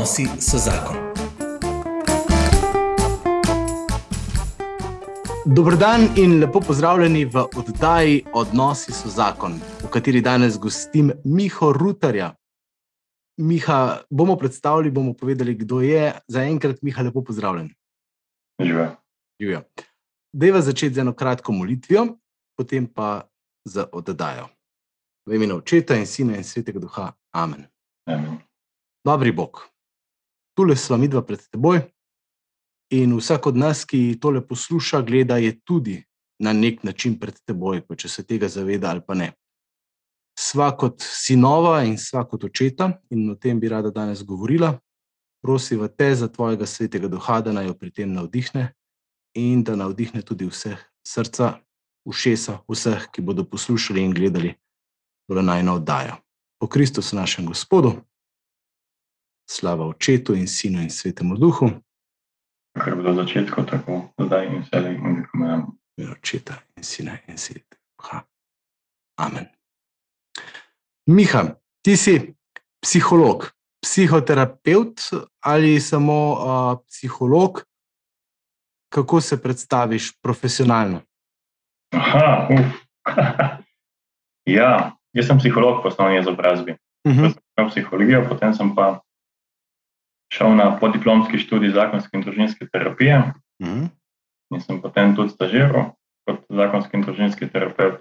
Odnosi so zakon. Dobrodan in lepo pozdravljeni v oddaji Odnosi so zakon, v kateri danes gostim Miho Rutarja. Miha, bomo predstavili, bomo povedali, kdo je. Za enkrat, Miha, lepo pozdravljen. Živijo. Dejva začeti z eno kratko molitvijo, potem pa z oddajo. V imenu Očeta in Sina in Svetega Duha. Amen. Amen. Dobri Bog, tule smo mi dva pred teboj in vsak od nas, ki tole posluša, gleda, je tudi na nek način pred teboj, pa če se tega zaveda ali pa ne. Sva kot sinova in sva kot očeta, in o tem bi rada danes govorila, prosiva te za tvojega svetega duha, da naj jo pri tem navdihne in da navdihne tudi vseh srca, ušesa, vseh, ki bodo poslušali in gledali tole najno oddajo. Po Kristusu našem Gospodu, slava Očetu in Sinu in Svetemu Duhu. Kar bo do začetka, tako zdaj in vse, in kako imam. Očeta in Sina in Svetega Duha. Amen. Miha, ti si psiholog, psihoterapeut ali samo uh, psiholog? Kako se predstaviš profesionalno? Aha, ja, jaz sem psiholog po osnovni izobrazbi. Uh -huh. Sem psihologijo, potem sem pa šel na podiplomski študij zakonske in družinske terapije. Uh -huh. In sem potem tudi stažiral kot zakonski in družinski terapeut.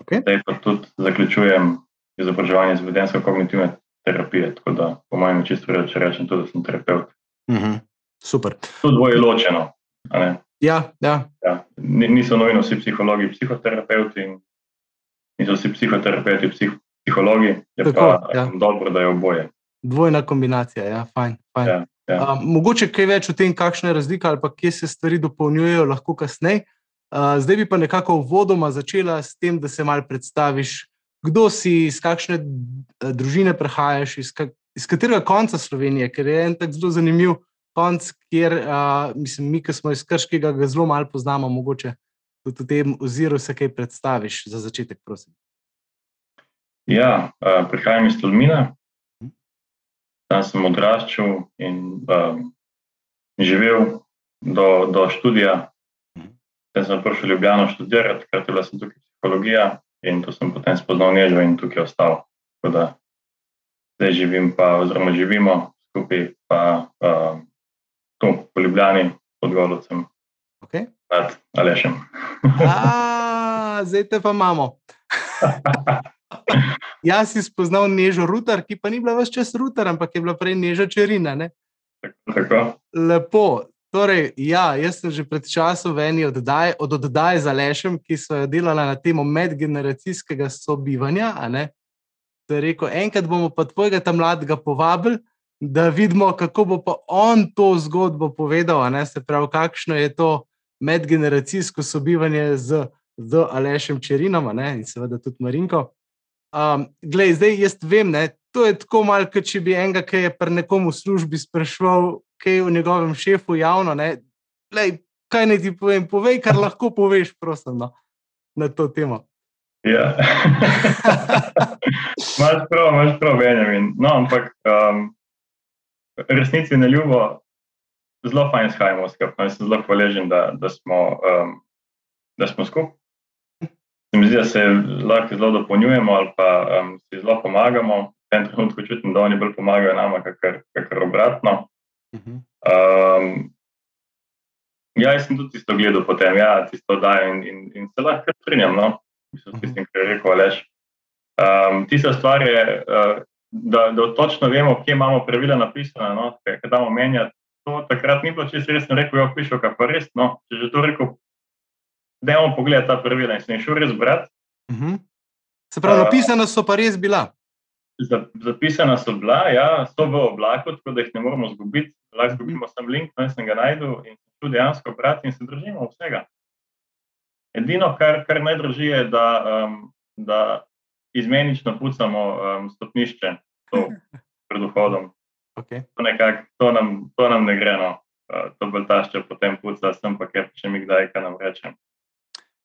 Okay. Zdaj pa tudi zaključujem izobraževanje iz vedensko-kognitivne terapije. Tako da, po mojem, čisto reči, rečem tudi, da sem terapeut. Uh -huh. Super. To dvoje je ločeno. Ja, ja. Ja, niso nujno vsi psihologi, psihoterapeuti, in niso vsi psihoterapeuti, psih, psihologi. Je Tako, pa ja. dobro, da je oboje. Dvojna kombinacija, ja, fajn. fajn. Ja, ja. Um, mogoče kaj več o tem, kakšna je razlika ali kje se stvari dopolnjujejo, lahko kasneje. Uh, zdaj bi pa nekako uvodoma začela s tem, da se malo predstaviš, kdo si, iz kakšne družine prihajaš, iz, ka iz katerega konca Slovenije, ker je en tak zelo zanimiv konc, kjer uh, mislim, mi, ki smo iz Krškega, ga zelo malo poznamo, mogoče tudi v tem oziru se kaj predstaviš za začetek, prosim. Ja, uh, prihajam iz Tolmina, tam sem odraščal in um, živel do, do študija. Potem sem prišel v Ljubljano študirati, ker je bila sem tukaj psihologija in tu sem potem spoznal Nežo in tukaj ostal. Tako da zdaj živim, pa, oziroma živimo skupaj, pa uh, tu v Ljubljani pod Golovcem. Okay. Nad Alešem. A, zdaj te pa imamo. Jaz si spoznal Nežo Rutar, ki pa ni bila več čas Rutar, ampak je bila prej Neža Čerina. Ne? Tako. Lepo. Torej, ja, jaz sem že pred časom v eni oddaji, od oddaje za Lešem, ki so jo delali na temo medgeneracijskega sobivanja. To je rekel, enkrat bomo pa tvojega tam mladega povabili, da vidimo, kako bo pa on to zgodbo povedal. Se pravi, kakšno je to medgeneracijsko sobivanje z, z Alešem Čerinom in seveda tudi Marinko. Um, glej, zdaj jaz vem, ne, to je tako malo, kot če bi enega, ki je pri nekomu v službi sprašval, kaj je v njegovem šefu javno. Glej, kaj naj ti povem? Povej, kar lahko poveš, prosim, no, na to temo. Ja, imaš prav, imaš prav, Benjamin. No, ampak um, resnici na ljubo, zelo fajn shajamo skupaj. Jaz sem zelo hvaležen, da, da smo, um, smo skupaj. Se mi zdi, da se lahko zelo dopolnjujemo ali pa um, si zelo pomagamo. V tem trenutku čutim, da oni bolj pomagajo nama, kakor obratno. Um, ja, jaz sem tudi tisto gledal potem, ja, tisto dajo in, in, in se lahko strinjam, no, mislim, s tistim, kar je rekel Aleš. Um, tista stvar je, uh, da, da točno vemo, kje imamo pravila napisana, no, kaj damo menjati. To takrat ni bilo čisto resno rekel, jo pišem, kaj pa res, no, če že to rekel, dajmo pogledati ta pravila in se jih šel res brati. Uh -huh. Se pravi, napisana so pa res bila. Zapisana so bila, ja, so v oblaku, tako da jih ne moramo izgubiti. Lahko izgubimo samo link, no, sem ga najdel in tu dejansko brati in se držimo vsega. Edino, kar, kar naj drži, je, da, um, da izmenično pucamo um, stopnišče pred vhodom. Okay. To, nekak, to, nam, to nam ne gre, no. uh, to bo tašče potem puca, sem pa kjer še mi kdaj, kaj nam reče.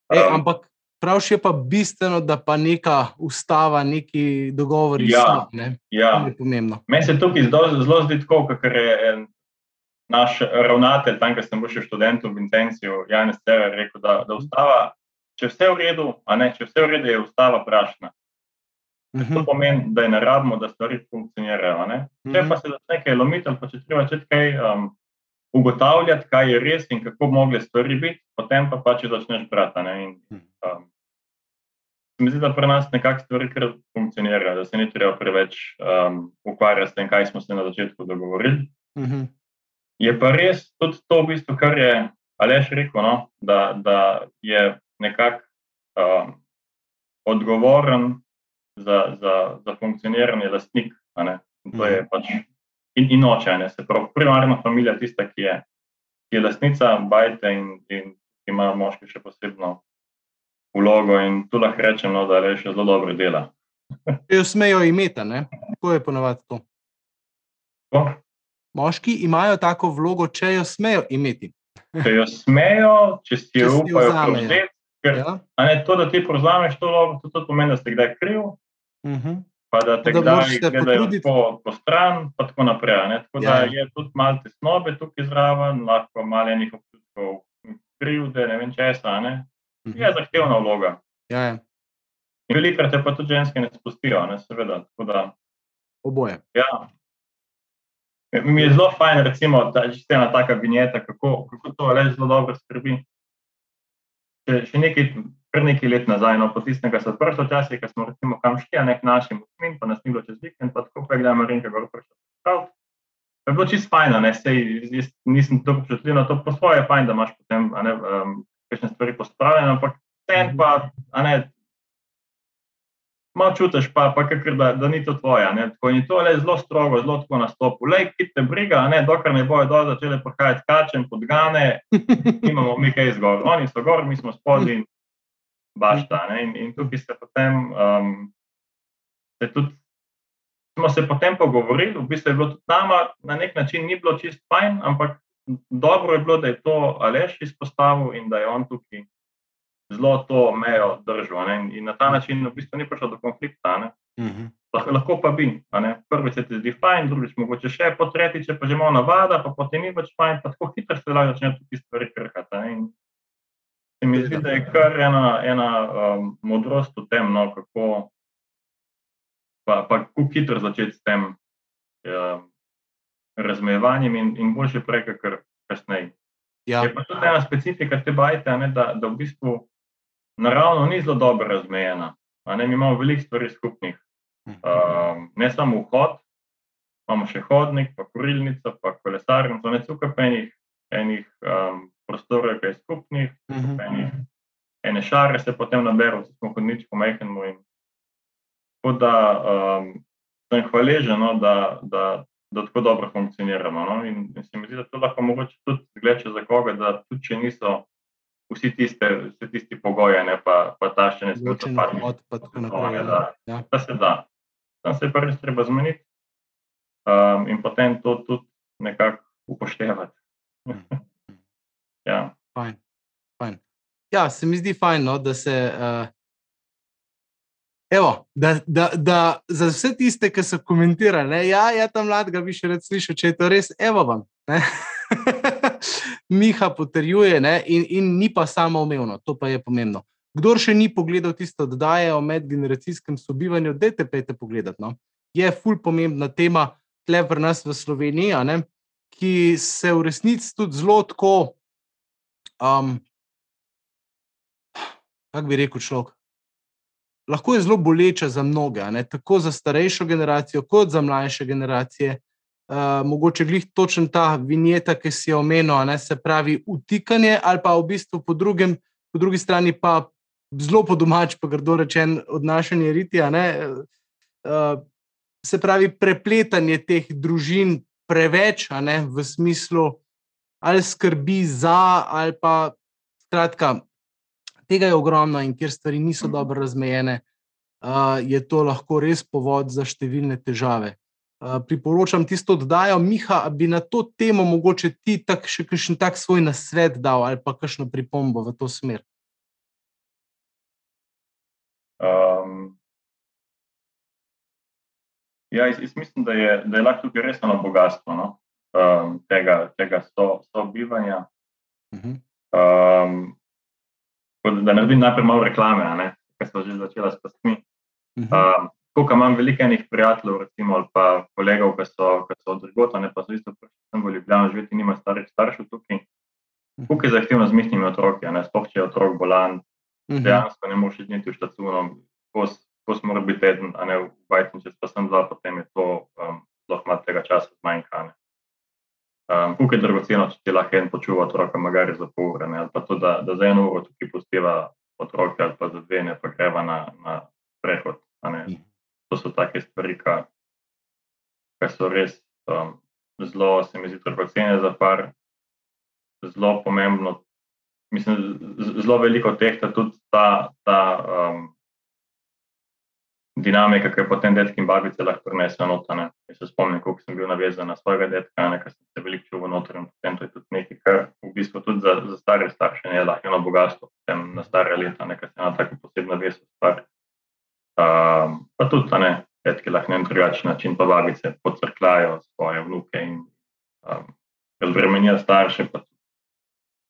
E, ampak Pravš je pa bistveno, da pa neka ustava, neki dogovori Ja. so. Ne? Ja. To je pomembno. Meni se tukaj zelo, zelo zdi tako, ker je en naš ravnatelj, tam, ko sem bil še študent v Vincenciju, Janez Cerar, rekel, da, da ustava, če vse v redu, a ne, če vse v redu, je ustava prašna. To Mhm. pomeni, da je ne rabimo, da stvari funkcionirajo. a Ne? Če Mhm. pa se začne kaj lomiti, pa če treba začeti kaj um, ugotavljati, kaj je res in kako mogle stvari biti, potem pa pač začneš brati. in, Um, se mi zdi, da pri nas nekako stvari kar funkcionirajo, da se ni treba preveč um, ukvarjati s tem, kaj smo se na začetku dogovorili. Mhm. Je pa res tudi to, v bistvu, kar je Aleš rekel, no, da, da je nekako um, odgovoren za, za, za funkcioniranje lastnik. To je pač in, in oče, ne, se pravi, primarna familija, tista, ki je, ki je lastnica bajte in, in ima moški še posebno vlogo. In tu lahko rečem, no, da Aleš zelo dobro dela. Jo smejo imeti, ne? Tako je ponovadi to. Tako, Moški imajo tako vlogo, če jo smejo imeti. Če jo smejo, če si jo upajo prevzeti, ker Ja? ne, to, da ti prevzameš to vlogo, to, to pomeni, da si kdaj kriv, Mhm. Pa da te Da kdaj gledajo potruditi. po, stran, pa tako naprej. Ne? Tako Ja, da je tudi malo tesnobe tukaj zraven, lahko malo enih občutkov krivde, ne vem česa. Ne? Mhm. Je zahtevna vloga. Ja, ja. In velikrat te pa tudi ženske ne spustijo, ne? seveda. Tako da, Oboje. ja. Mi je zelo fajn, recimo, da je ena taka vinjeta, kako, kako to le zelo dobro skrbi. Še, še nekaj, kar nekaj let nazaj, no, po tistem, kar so odprli časi, ko smo recimo kam šli, nek našim usmin, pa nas ni bilo čez vikend, pa tako pa gledamo Rinka gor prišel. Prav. Je bilo čisto fajn, ne, sej jaz nisem tako občutljiv na to, po svoje je fajn, da imaš potem, a ne, um, kakšne stvari pospravljene, ampak vseeno pa, a ne, malo čutiš pa, pa kakr, da, da ni to tvoje, a ne, tako in to je zelo strogo, zelo tako nastopu. Lej, ki te briga, ne, dokler ne bojo dol začele prihajati kačen, podgane, imamo mi kaj zgor. Oni so gor, mi smo spodaj in bašta. Ne? In, in tukaj se potem, um, se tudi, smo se potem pogovorili, v bistvu je bilo tudi nama na nek način ni bilo čist fajn, ampak dobro je bilo, da je to Aleš izpostavil in da je on tukaj zelo to mejo držal. In, na ta način v bistvu ni prišlo do konflikta. ne. Mhm. Lahko, lahko pa bi. Prvič se ti zdi fajn, drugič mogoče še, po tretjič pa že malo navada, pa potem ni več fajn, pa tako hitro se lahko začnejo tudi stvari krhati. In Se mi zdi, da je kar ena, ena um, modrost v tem, no, kako, pa, pa kako hitro začeti s tem um, razmejevanjem in, in boljše prej, kar kasneje. Ja. Je pa tudi ena specifika te bajte, ne, da, da v bistvu naravno ni zelo dobro razmejena. Ne, mi imamo veliko stvari skupnih. Um, ne samo vhod, imamo še hodnik, pa kurilnico, pa kolesarnico, ne tukaj pa enih, enih um, prostorov, ki je skupnih, Mhm. enih, ene šare se potem naberejo, če smo hodnič pomehamo. In... Tako da um, sem hvaležen, no, da, da, da tako dobro funkcioniramo. No? In, in se mi zdi, da to lahko mogoče tudi gleče za koga, da tudi če niso vsi tiste, vsi tisti pogoji, ne pa, pa taščene Ločen skupaj. vhod pa tako naprej. ja, ja. da. Ja. Da se da. Tam se je pa res treba zmeniti um, in potem to tudi nekako upoštevati. ja. Fajn, fajn. Ja, se mi zdi fajn, no, da se. Uh, evo, da, da, da za vse tiste, ki so komentirali, da ja, ja, tam mladega bi še rad slišal, če je to res, evo vam. Miha potrjuje ne, in, in ni pa samo umevno, to pa je pomembno. Kdor še ni pogledal tisto oddaje o medgeneracijskem sobivanju, dajte pejte pogledati. No. Je ful pomembna tema, tle pri nas v Sloveniji, ne, ki se v resnici tudi zelo tako, um, kako bi rekel človek, lahko je zelo boleča za mnoge, ne, tako za starejšo generacijo, kot za mlajše generacije. Uh, mogoče glih točen ta vinjeta, ki si jo omenil, ne, se pravi utikanje, ali pa v bistvu po, drugem, po drugi strani pa zelo po domač, pa grdo rečen, odnašanje riti, ne, uh, se pravi prepletanje teh družin preveč, ne, v smislu ali skrbi za, ali pa skratka, tega je ogromno in kjer stvari niso dobro razmejene, uh, je to lahko res povod za številne težave. Uh, priporočam tisto oddajo, Miha, bi na to temo mogoče ti tak, še kakšen tak svoj nasvet dal ali pa kakšno pripombo v to smer. Um, ja, jaz, jaz mislim, da je, da je lahko tukaj res eno bogatstvo no? um, tega, tega sobivanja. So um, da naredim najprej malo reklame, ker so že začela s pastmi. Um, Ko imam veliko enih prijateljev, recimo, ali pa kolegov, ki so, so od drugota, ne pa so isto, ker sem v Ljubljani živeti, nima starih staršev tukaj. Kako je zahtevno z mihnimi otroki, ne sploh če je otrok bolan, mhm. dejansko ne moreš iti v štacuno, ko smo morali biti teden, a ne v bajtni, če pa sem dva, potem je to um, zelo malo tega časa zmanjka. Um, Kako je dragoceno, če ti lahko en počuva otroka, magari za pol ure, ali pa to, da, da za eno uro tukaj postiva otroke, ali pa za dve, ne pa greva na, na prehod to so take stvari, ki so res um, zelo, se mi zdi, dragocene za par, zelo pomembno. Mislim, zelo veliko tehta tudi ta, ta um, dinamika, ki jo potem detki in babice lahko prinesejo notane. Jaz se spomnim, kako sem bil navezan na svojega detka, nekaj sem se veliko čuval noter in potem to je tudi nekaj, kar v bistvu tudi za, za stare starše ne je lahko eno bogatstvo, potem na stare leta, nekaj se ena tako posebna vest stvar. Um, pa tudi, da ne, petki lahko na drugačen način povabiti, se pocrklajo svoje vnuke in um, razbremenijo starše, pa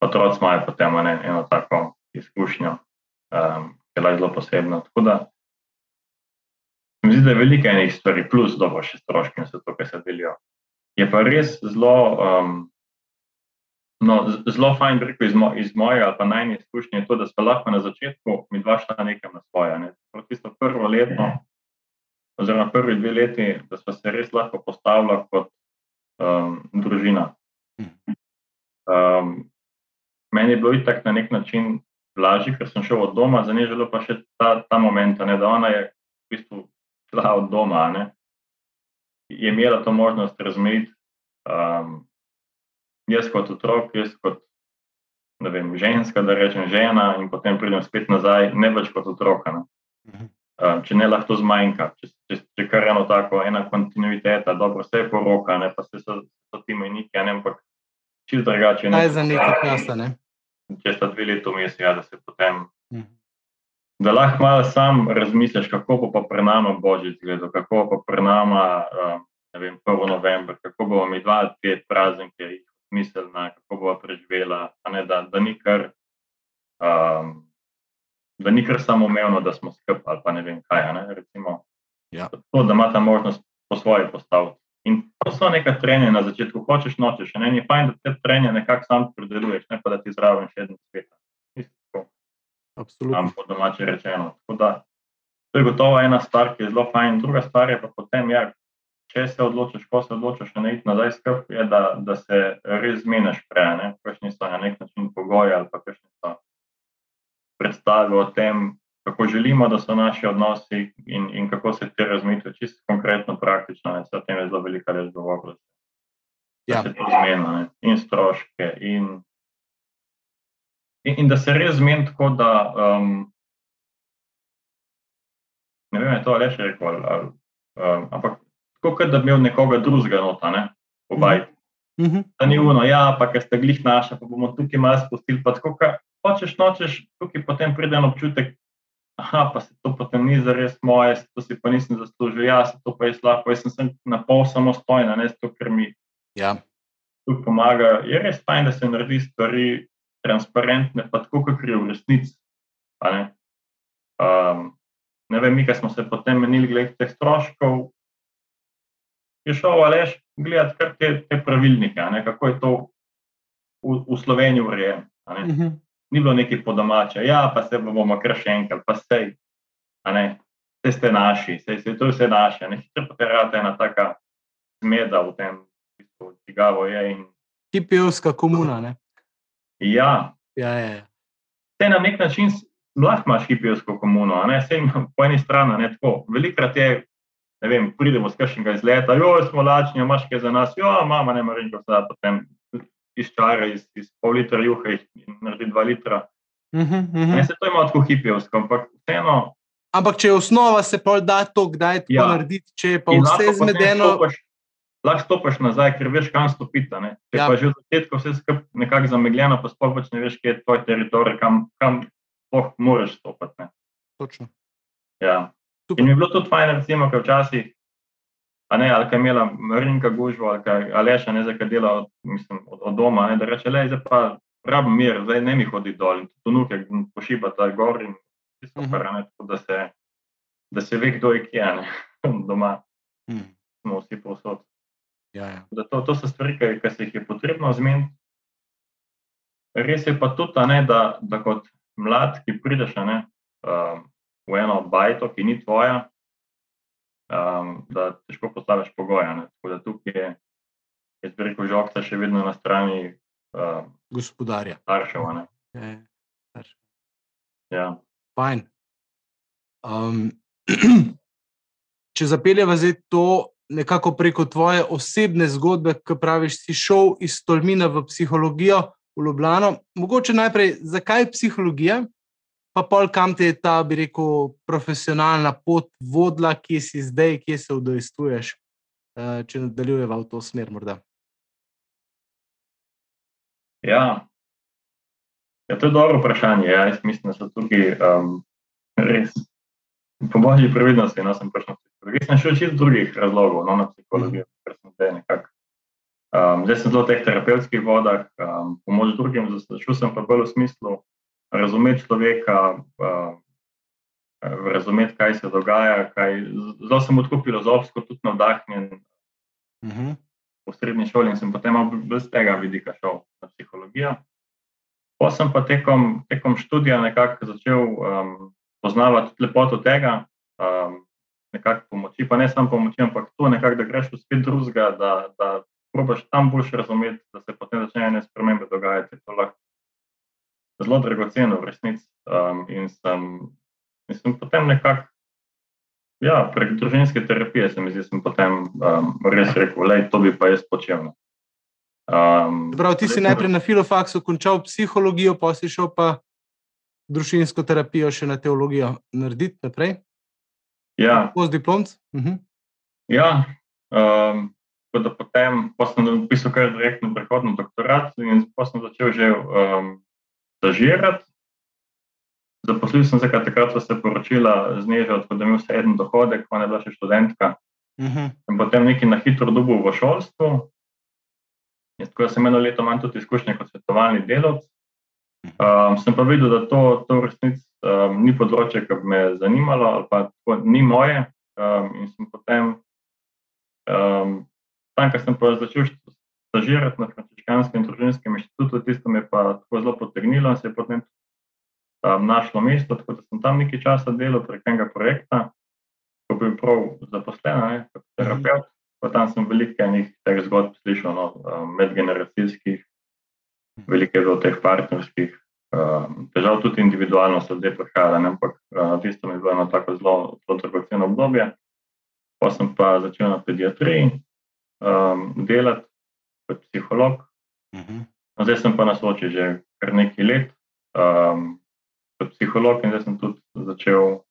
otroci imajo potem ne, eno tako izkušnjo, um, ki je zelo posebna. Tako da mi zdi, da je veliko enih stvari, plus dobro še stroški in vse to, kar se delijo. Je pa res zelo. Um, No, zelo fajn, rekel iz, mo, iz moje ali pa najnižje izkušnje je to, da smo lahko na začetku mi dva šla nekam na svoje. Ne. Tisto prvo leto, oziroma prvi dve leti, da smo se res lahko postavili kot um, družina. Um, meni je bilo itak na nek način lažje, ker sem šel od doma, za njej želel pa še ta, ta moment, ne, da ona je v bistvu šla od doma, ne, je imela to možnost razmeti. Um, jaz kot otrok, jaz kot vem, ženska, da rečem žena, in potem pridem spet nazaj, ne več kot otrok. Ne. Uh, če ne lahko zmanjka, če, če, če kar eno tako, ena kontinuiteta, dobro, vse je poroka, ne pa se so, so ti meniki, ampak čisto drugače. Kaj za nekaj časa, ne? Če sta dve leti vmes, ja, da se potem. Mhm. Da lahko malo sam razmisliš, kako bo pa pre nama božič gledal, kako bo pa pre nama, uh, ne vem, 1. november, kako bomo mi dva te praznike jih smiselna, kako bo preživela, ne, da, da, ni kar, um, da ni kar samo umevno, da smo skupaj ali pa ne vem kaj. Ne, recimo, ja. to, da ima ta možnost po svoje postaviti. In to so neka trenja na začetku, hočeš nočeš. Ne, ni fajn, da te trenje nekako sam predeluješ, ne pa da ti zraven še eno svet. Absolutno. Po domače rečeno. Da, to je gotovo ena stvar, ki je zelo fajn, druga stvar je pa potem, ja, če se odločiš, ko se odločiš, ne iti nazaj skrb, je, da, da se res zmeniš prej, kakšni so na nek način pogoji ali pa kakšni so predstave o tem, kako želimo, da so naši odnosi in, in kako se te razmitve čisto konkretno, praktično, ne, se o tem je zelo velika reč govorila. Ja. Da se to zmeni in stroške in, in, in da se res zmeni tako, da um, ne vem, je to ali še rekel, ali, ali, um, ampak kot da bi imel nekoga drugega nota, ne, obaj. Mm -hmm. Da ni uno, ja, pa ker ste glih naša, pa bomo tukaj malo spustili. Pa tako, kar hočeš, nočeš, tukaj potem pride en občutek, aha, pa se to potem ni za res moje, to si pa nisem zaslužil, ja, se to pa je slabo, jaz sem na pol samostojna, ne, zato ker mi ja. tu pomaga. Je res fajn, da se naredi stvari transparentne, pa tako, kot je v resnici. Ne? Um, ne vem, mi, smo se potem menili glede teh stroškov, je šel Aleš gledati kar te, te pravilnike, ne, kako je to v, v Sloveniji urejeno. Uh mhm. -huh. Ni bilo neki podomače, ja, pa se bomo kar še enkrat, pa sej, vse ste naši, sej, sej, to je vse naše. Ne, hitro poterate ena taka smeda v tem, čigavo je. In... Kipijovska komuna, ne? Ja. Ja, ja, ja. Te na nek način lahko imaš hipijsko komuno, ne, sej po eni strani, ne, tako. Velikrat je ne vem, pridemo z kakšnega izleta, jo smo lačni, imaš kaj za nas, jo, mama ne more reči, da potem izčara iz, iz pol litra juha in naredi dva litra. Uh -huh, uh -huh. Ne, se to ima tako hipijevsko, ampak vseeno. Ampak če je osnova, se pa da to, kdaj to ja. narediti, če je pa in vse zmedeno. Lahko stopiš nazaj, ker veš, kam stopiti. Če ja. pa že od začetka vse skupaj nekako zamegljeno, pa sploh ne veš, kje je tvoj teritorij, kam, kam lahko moraš stopiti. Točno. Ja. In mi je bilo tudi fajn, recimo, ker včasih, a ne, ali kaj imela Mrinka gužvo, ali kaj, ali še ne, za kaj dela od, mislim, od, od doma, ne, da reče, le, zdaj pa rabim mir, zdaj ne mi hodi dol in tu nuke pošiba ta gor in super, uh -huh. ne, tako da se, da se ve, kdo je kje, ne, doma. Hmm. Smo vsi povsod. Ja, ja. To, to so stvari, ki se jih je potrebno zmeniti. Res je pa tudi, ne, da, da kot mlad, ki prideš ne, um, v eno bajto, ki ni tvoja, um, da težko postaviš pogoje. Tako da tukaj je, jaz bi rekel, žogca še vedno na strani um, gospodarja. Staršev. Ja, ja. ja. Fajn. Um, če zapeljeva zdaj to nekako preko tvoje osebne zgodbe, ki praviš, si šel iz Tolmina v psihologijo v Ljubljano. Mogoče najprej, zakaj psihologija? Pa pol kam te je ta, bi rekel, profesionalna pot vodila, kje si zdaj, kje se udejstvuješ, eh, če nadaljujeva v to smer. Morda. Ja. ja, to je dobro vprašanje. Ja. Jaz mislim, da so tukaj um, res po božji previdnosti. No, sem prišel na psihologijo. Jaz sem šel čisto drugih razlogov no, na psihologijo, ker sem zdaj nekako. Um, zdaj sem zelo v teh terapevtskih vodah, um, pomoč drugim, zašel sem pa bolj v smislu razumeti človeka, uh, razumeti, kaj se dogaja. Kaj, zelo sem tako filozofsko, tudi navdahnjen. Uh mhm. -huh. V srednji šoli in sem potem iz tega vidika šel na psihologijo. Pa sem pa tekom, tekom študija nekako začel um, poznavati lepoto tega, um, nekako pomoči, pa ne samo pomoči, ampak to nekako, da greš v svet drugega, da, da probaš tam boljš razumeti, da se potem začnejo ne spremembe dogajati. To lahko zelo dragoceno, v resnici. Um, in, sem, in sem potem nekako, ja, prek družinske terapije, se mi zdi, sem potem um, res rekel, da to bi pa jaz počel. Um, Prav, ti si najprej na filofaksu končal psihologijo, pa si šel pa družinsko terapijo, še na teologijo narediti naprej. Ja, post diplomc. Uh mhm. -huh. Ja. Um, Da potem sem napisal kar direktno prehodno doktorat in potem sem začel že um, stažirati. Zaposlil sem se, takrat so se poročila z nežo, da imel vse en dohodek, pa ne bila še študentka. Uh mhm. -huh. In potem nekaj na hitro dobil v šolstvu. In tako sem eno leto manj tudi izkušnje kot svetovalni delovec. Um, sem pa videl, da to, to v resnici um, ni področje, ki bi me zanimalo, ali pa to ni moje. Um, in sem potem, um, tam, ko sem pa začel stažirati na Frančiškanskem družinskem inštitutu, tisto me pa tako zelo potegnilo in se je potem um, našlo mesto, tako da sem tam nekaj časa delal prek enega projekta, ko bil prav zaposlen, ne, kot mhm. terapeut, pa tam sem veliko enih teh zgodb slišal, no, um, medgeneracijskih, mhm. veliko je bilo teh partnerskih. Um, težav tudi individualno so zdaj prihajale, ampak uh, tisto mi je bilo eno tako zelo, zelo dragoceno obdobje. Pa sem pa začel na pediatriji um, delati, kot psiholog. Uh mhm. -huh. no, zdaj sem pa na soči že kar nekaj let um, kot psiholog in zdaj sem tudi začel,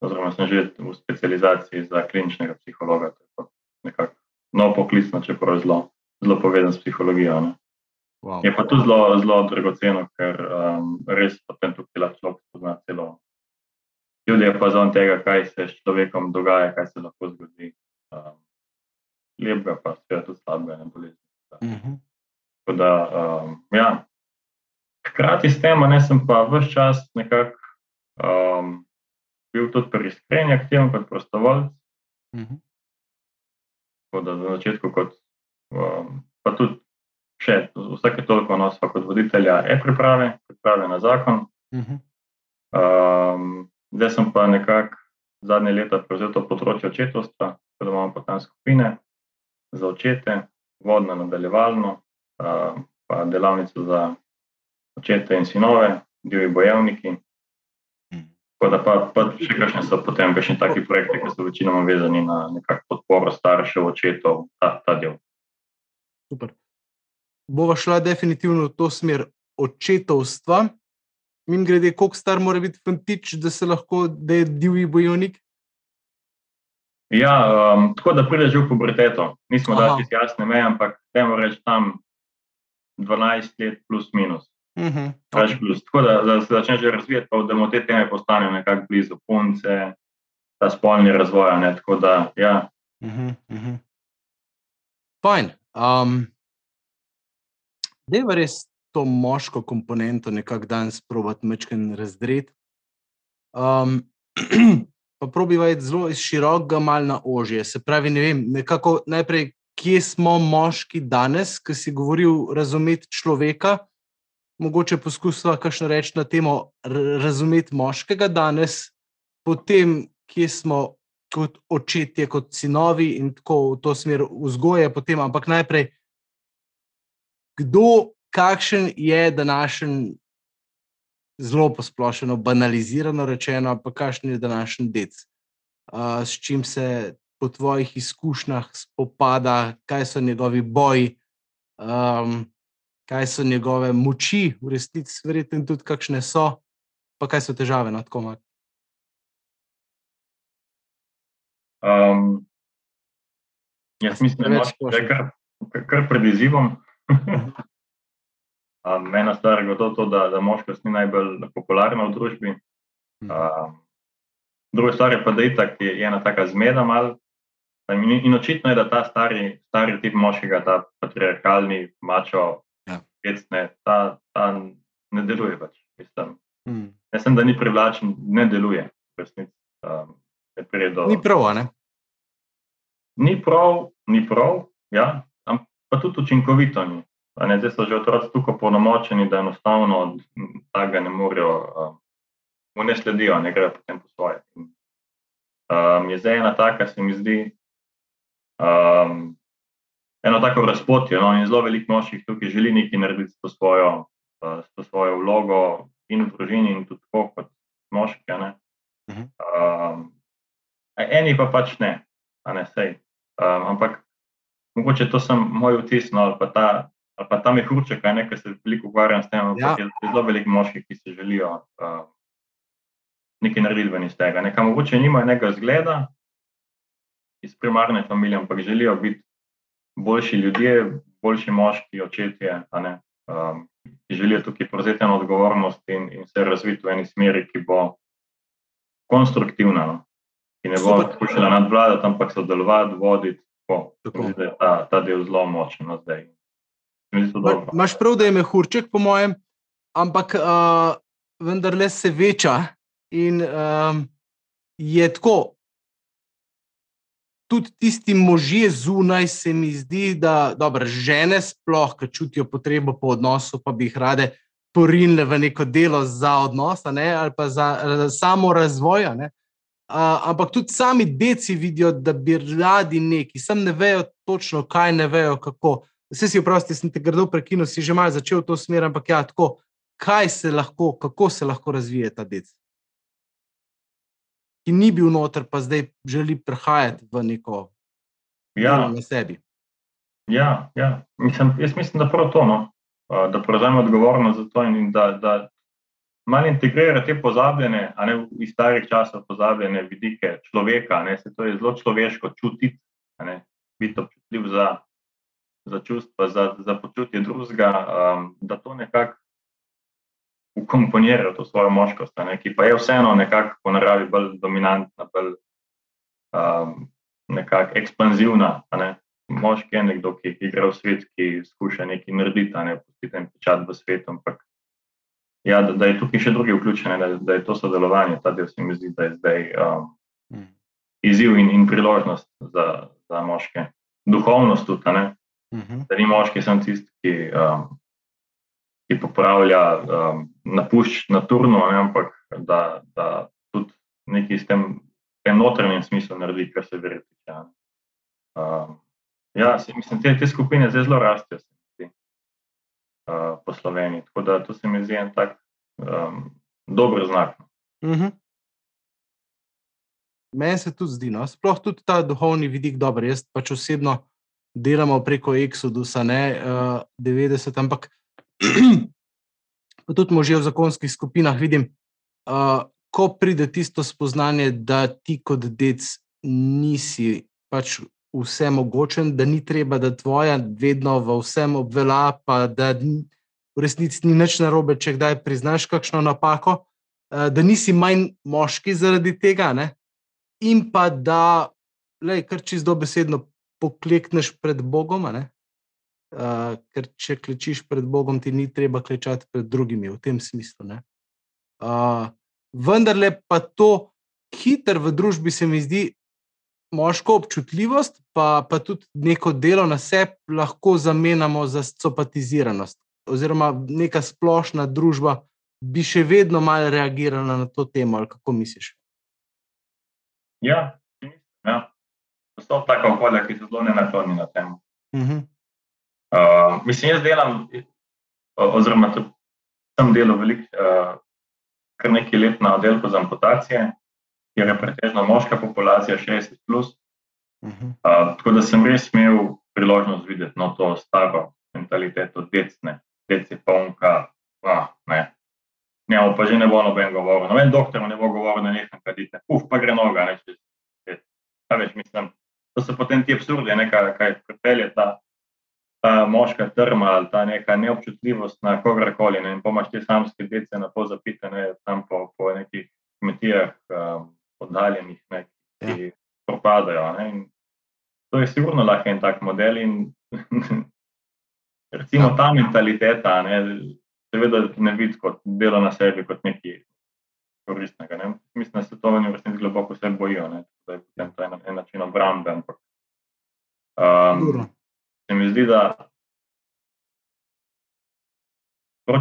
oziroma sem že v specializaciji za kliničnega psihologa. Nekako nov poklic, no, čeprav je zelo, zelo povezan s psihologijo. Wow. Je pa tudi zelo, zelo dragoceno, ker um, res potem tukaj lahko človek spozna celo. Ljudje je pa zon tega, kaj se s človekom dogaja, kaj se lahko zgodi. Um, lepega, pa seveda tudi slabega, ne bolezni. Mhm. Da, um, ja. Hkrati s tem, ne sem pa vse čas nekako um, bil tudi pri iskreni aktivnosti kot prostovoljc. Mhm. Tako da na začetku, kot, um, pa tudi še vsake toliko nosa kot voditelja e-priprave, priprave na zakon. Mhm. Um, zdaj sem pa nekako zadnje leta prevzel to področje očetovstva, da imamo pa tam skupine za očete, vodno nadaljevalno, pa delavnico za očete in sinove, divji bojevniki. Tako da pa, pa še kakšne so potem še taki projekti, ki so večinoma vezani na nekakšno podporo staršev, očetov, ta, ta del. Super. Bova šla definitivno v to smer očetovstva. Mim grede, koliko star mora biti fantič, da se lahko, da je divji bojevnik? Ja, um, tako da prideš v puberteto. Nismo dali čisto jasne meje, ampak temu reč tam 12 let plus minus. Uh mhm, -huh. okay. plus. Tako da, da se začneš že razvijati, pa da mu te teme postanejo nekako blizu punce, ta spolni razvoj. Ne, tako da, ja. Uh -huh, uh -huh. Fajn. Um, Deva res to moško komponento nekako danes probati mečken razdret. Um, pa probiva iti zelo iz širokega mal na ožje. Se pravi, ne vem, nekako najprej, kje smo moški danes, ki si govoril razumeti človeka, mogoče poskusila kakšno reči na temo razumeti moškega danes, potem, kje smo kot očetje, kot sinovi in tako v to smer vzgoje, potem, ampak najprej, kdo, kakšen je današnji, zelo posplošeno, banalizirano rečeno, pa kakšen je današnji dec, uh, s čim se po tvojih izkušnjah spopada, kaj so njegovi boji. Um, kaj so njegove moči, v resnici, verjetno tudi kakšne so, pa kaj so težave na tako malu. Um, jaz mislim, da je kar, kar pred izzivom. Um, ena stvar je to, da, da moškost ni najbolj popularna v družbi. Um, druga stvar je pa, da itak je ena taka zmeda mal. In, in očitno je, da ta stari, stari tip moškega, ta patriarkalni, mačo, hecne, ta, ta ne deluje več. Mislim. Hmm. Jaz sem, da ni privlačen, ne deluje. Resnic, um, do... Ni prav, ne? Ni prav, ni prav, ja, pa tudi učinkovito ni. Zdaj so že otroci tako polnomočeni, da enostavno tega ne morejo, um, ne sledijo, ne grejo potem po svoje. Um, je zdaj ena taka, se mi zdi, um, eno tako razpotje. No, in zelo veliko moških tukaj želi nekaj narediti s to svojo, uh, s to svojo vlogo in v družini, in tudi tako kot moški. Um, eni pa pač ne, a ne sej. Um, ampak mogoče to sem moj vtis, no, pa ta. Ali pa tam je hruček, kaj se veliko ukvarjam s tem, ja. je zelo veliko moških, ki si želijo uh, nekaj narediti ven iz tega. Nekaj mogoče nimajo nekega zgleda iz primarne familije, ampak želijo biti boljši ljudje, boljši moški, očetje, um, ki želijo tukaj prevzeti eno odgovornost in, in se razviti v eni smeri, ki bo konstruktivna, no? ki ne bo poskušala nadvladati, ampak sodelovati, voditi. Ta, ta del zelo močen no, zdaj. Máš prav, da je mehurček, po mojem, ampak uh, vendarle se veča in um, je tako tudi tisti možje zunaj, se mi zdi, da dobro, žene sploh, ki čutijo potrebo po odnosu, pa bi jih rade porinile v neko delo za odnos ne, ali pa za, za samo razvoj. Uh, ampak tudi sami deci vidijo, da bi radi neki, sam ne vejo točno, kaj ne vejo, kako. Vse si vprosti, sem te grdo prekinil, si že malo začel to smer, ampak ja, tako, kaj se lahko, kako se lahko razvije ta dec ki ni bil noter, pa zdaj želi prehajati v neko ja. na sebi. Ja, ja. Mislim, jaz mislim, da prav to, no? da prevzame odgovornost za to in da, da malo integrira te pozabljene, a ne iz starih časov pozabljene vidike človeka. Ne? Se to je zelo človeško čutiti, biti občutljiv za, za čustva, za, za počutje drugega, um, da to nekako ukomponirajo to svojo moškost, ne, ki pa je vseeno nekako po naravi bolj dominantna, bolj um, ekspanzivna. Ne. Moški je nekdo, ki, gre v svet, ki skuša nekaj narediti, ne pusti tam pečat v svetu. Ampak ja, da, da je tukaj še drugi vključeni, da, da je to sodelovanje, ta del se mi zdi, da je zdaj um, hmm. izziv in, in priložnost za, za moške. Duhovnost tudi, ne. Uh mhm. -huh. Da ni moški, sem tisti, ki um, ki popravlja um, napušč na turno, ne, ampak da, da tudi nekaj s tem, tem notranjim smislom naredi, kar se verjeti. Ja, um, ja se, mislim, te, te skupine zdaj zelo rastejo uh, po Sloveniji, tako da to se mi zdi en tak um, dober znak. Uh mhm. -huh. Meni se tudi zdi, no? sploh tudi ta duhovni vidik dober. Jaz pač osebno delamo preko Exodusa, ne uh, 90, ampak pa tudi možje v zakonskih skupinah vidim, uh, ko pride tisto spoznanje, da ti kot dec nisi pač vse mogočen, da ni treba, da tvoja vedno v vsem obvela, pa da v resnici ni nič narobe, če kdaj priznaš kakšno napako, uh, da nisi manj moški zaradi tega. Ne? in pa da, lej, kar čisto besedno, poklekneš pred Bogom. Uh, ker če klečiš pred Bogom, ti ni treba klečati pred drugimi v tem smislu. Uh, vendar le pa to hiter v družbi se mi zdi. Moško občutljivost, pa, pa tudi neko delo na sebi, lahko zamenjamo za sopatiziranost, oziroma neka splošna družba bi še vedno malo reagirala na to temo. Kako misliš? Ja, ja. So tako okolja, ki so zelo nenaklonjena temu. Uh -huh. uh, mislim, jaz delam, oziroma tudi sem delal veliko, uh, kar nekaj let na oddelku za amputacije, kjer je pretežno moška populacija 60. Plus. Uh -huh. uh, tako da sem res imel priložnost videti no, to staro mentaliteto, decne, deci polnka. Ah, ne. Njemu pa že ne bo noben govoril, noben doktor ne bo govoril, da nekaj kadite, uf, pa gre noga. Ne, če, več, mislim, to so potem ti absurdi, nekaj, kaj pripelje ta, ta moška trma ali ta neka neobčutljivost na kogarkoli. Ne, in pomaš ti samske dece na pol zapite, ne, tam po, po nekih kmetijah. Um, oddaljenih, ne, ki ja. propadajo. Ne, to je sigurno lahko en tak model. In, recimo ta mentaliteta, ne, seveda ne vidi kot delo na sebi, kot nekaj koristnega. Ne. Mislim, da se to v resnici globoko vse bojijo, ne, da je potem to en, en način obrambe. Ampak um, se mi zdi, da.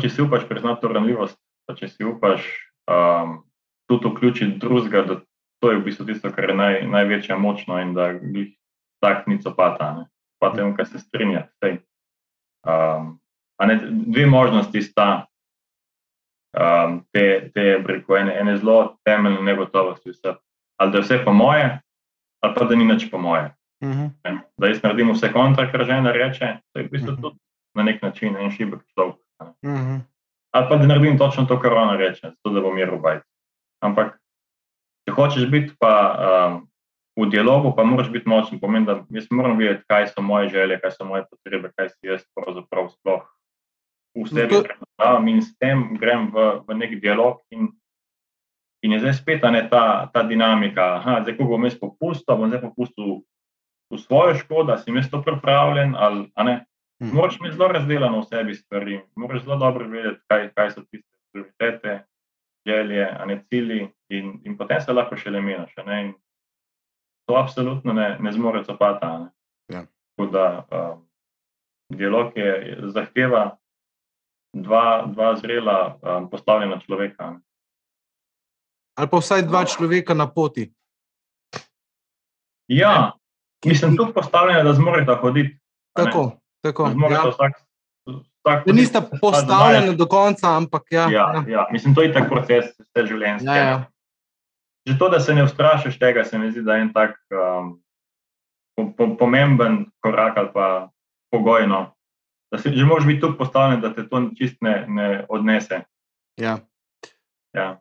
Če si upaš priznati to ranljivost, če si upaš um, tudi vključiti drugega, da to je v bistvu tisto, kar je naj, največja močno in da jih tak ni copata, pa temu, kar se strinja. Um, ne, dve možnosti sta um, te, te breko, ene, ene zelo temeljne negotovosti, vse. ali da je vse po moje, ali pa da ni nič po moje. Uh mhm. -huh. Da jaz naredim vse kontra, kar žena reče, to je v bistvu uh mhm. -huh. tudi na nek način en šibek človek. Uh mhm. -huh. Ali pa da naredim točno to, kar ona reče, zato da bo mir v bajtu. Ampak Če hočeš biti pa, um, v dialogu, pa moraš biti močen. Pomeni, da jaz moram vedeti, kaj so moje želje, kaj so moje potrebe, kaj si jaz pravzaprav sploh v sebi predstavljam in s tem grem v, v nek dialog. In, in je zdaj spet ta, ta dinamika. Aha, zdaj, ko bom jaz popustil, bom zdaj popustil v svojo škodo, si jaz to pripravljen ali ne. Hmm. Moraš mi zelo razdeljeno v sebi stvari, moraš zelo dobro vedeti, kaj, kaj so tiste prioritete, želje, a ne cilji, in, in potem se lahko še le meniš. To absolutno ne, ne zmore copata. Ja. Tako da um, dialog je zahteva dva, dva zrela um, postavljena človeka. Ali pa vsaj dva človeka na poti. Ja, mislim, tudi postavljena, da zmorete hoditi. Tako, tako. Ja. Vsak tak, da nista postavljena do konca, ampak ja. Ja, ja. ja. Mislim, to je tak proces, vse življenjske. Ja, ja. Že to, da se ne vstrašiš tega, se mi zdi, da je en tak um, po, po, pomemben korak ali pa pogojno. Da si že moraš biti tu postavljen, da te to čist ne, ne odnese. Ja. Ja.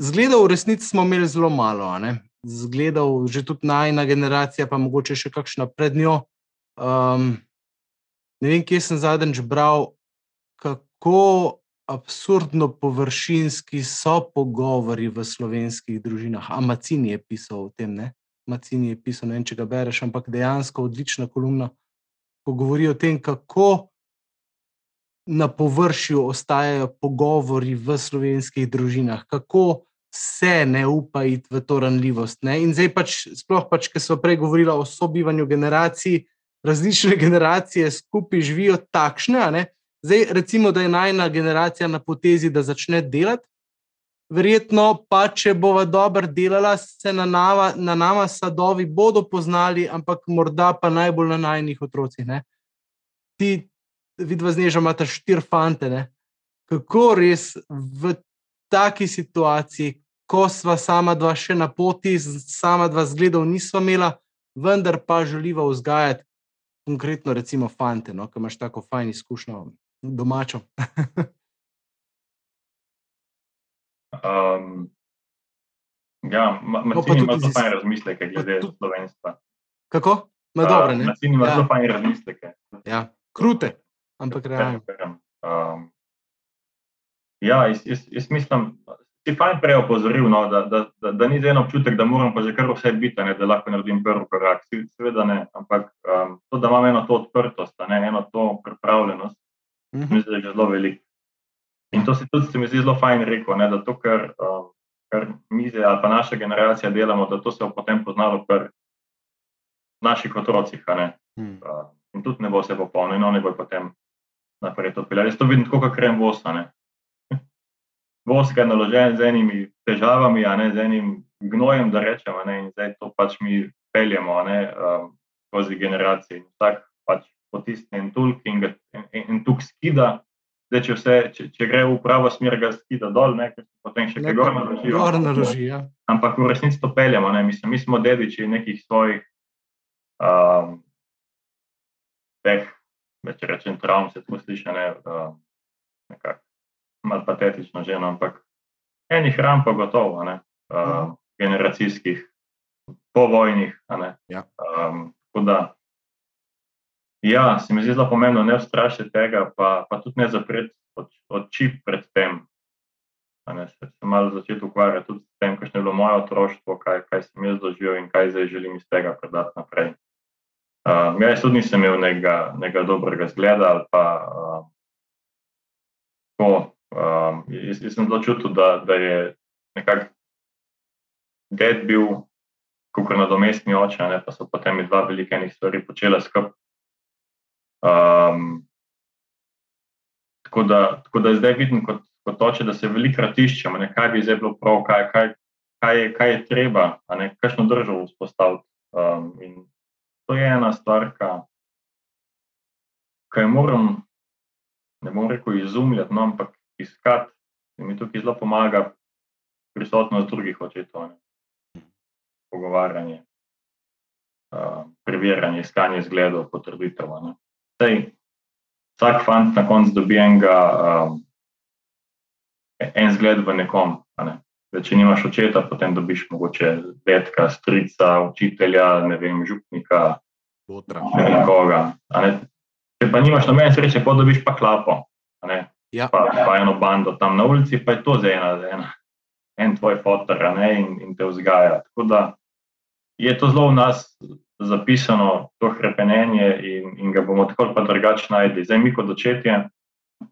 Zgledal, v resnici smo imeli zelo malo. Zgledal, že tudi najna generacija, pa mogoče še kakšna pred njo. Um, ne vem, kje sem zadnjič bral, kako absurdno površinski so pogovori v slovenskih družinah. Amacin je pisal o tem, ne? Macin je pisal, ne vem, če ga bereš, ampak dejansko odlična kolumna, ko govori o tem, kako na površju ostajajo pogovori v slovenskih družinah, kako se ne upa iti v to ranljivost. Ne? In zdaj pač, sploh pač, ker smo prej govorili o sobivanju generacij, različne generacije skupaj živijo takšne. Ne? Zdaj, recimo, da je najna generacija na potezi, da začne delati. Verjetno pa, če bova dobro delala, se na, nava, na nama sadovi bodo poznali, ampak morda pa najbolj na najnih otrocih. Ne? Ti, vidva zneža, imata štiri fante. Ne? Kako res v taki situaciji, ko sva sama dva še na poti, sama dva zgledov nisva imela, vendar pa želiva vzgajati konkretno, recimo, fante, no, ki imaš tako fajn izkušnjo domačo. um, ja, Macini ima zelo fajn razmisleke glede tudi... slovenstva. Kako? Ma dobro, ne? Macini ima ja. zelo fajn razmisleke. Ja, krute, ampak realno. Um, ja, jaz, jaz, jaz mislim, si fajn prej opozoril, no, da, da, da, da ni en občutek, da moram pa že kar vse biti, ne, da lahko naredim prvi korak. Seveda ne, ampak um, to, da imam eno to odprtost, ne, eno to pripravljenost, mm -hmm. mislim, da je zelo veliko. In to se tudi se mi zdi zelo fajn rekel, ne, da to, kar, um, kar mi zdaj ali pa naša generacija delamo, da to se bo potem poznalo pri naših otrocih. Mm. Uh, in tudi ne bo vse popolno, in oni bodo potem naprej to peljali. Jaz to vidim tako, kot krem vosa. Voska je naložen z enimi težavami, ne z enim gnojem, da rečemo, ne, in zdaj to pač mi peljemo ne, um, skozi generacije. In vsak pač potisne en tulk in, in, in tuk skida. Zdaj, če, vse, če, če gre v pravo smer, ga skida dol, ne, potem še kaj gor naloži. Ja. Ampak v resnici to peljemo. Ne, mislim, mi smo dediči nekih svojih um, teh več rečem, travm se tako sliši, ne, uh, nekako malo patetično že, no, ampak enih ram pa gotovo, ne, uh, generacijskih, povojnih. Ja. Um, da, ja, se mi zdi zelo pomembno ne ustrašiti tega, pa, pa tudi ne zapreti oči pred tem. Ne, se se malo začeti ukvarjati tudi s tem, kakšno je bilo moje otroštvo, kaj, kaj sem jaz doživel in kaj zdaj želim iz tega predati naprej. Um, jaz tudi nisem imel nekega, nekega dobrega zgleda. Pa, um, ko, um, jaz, jaz sem zelo čutil, da, da je nekako ded bil kot nadomestni oče, ne, pa so potem dva velike enih stvari počela skupaj. Um, tako, da, tako da zdaj vidim kot, kot oče, da se veliko ratiščemo, kaj bi zdaj bilo prav, kaj, kaj, kaj, je, kaj je treba, kakšno državo vzpostaviti. Um, to je ena stvar, ki jo moram, ne bom rekel, izumljati, no, ampak iskati, da mi tukaj zelo pomaga prisotnost drugih očetov, ne. pogovarjanje, uh, preverjanje, iskanje zgledov, potrditev. Sej, vsak fant na koncu dobi enega, um, en zgled v nekom. Ne. Da, če nimaš očeta, potem dobiš mogoče detka, strica, učitelja, ne vem, župnika, ne vem koga. Če pa nimaš nobene sreče, pa dobiš pa klapo. Ja. Pa, pa eno bando tam na ulici, pa je to za ena, za ena. En tvoj fotor in, in te vzgaja. Tako da je to zelo v nas zapisano, to hrepenenje, in, in ga bomo tako ali drugače najdli. Zdaj, mi kot očetje,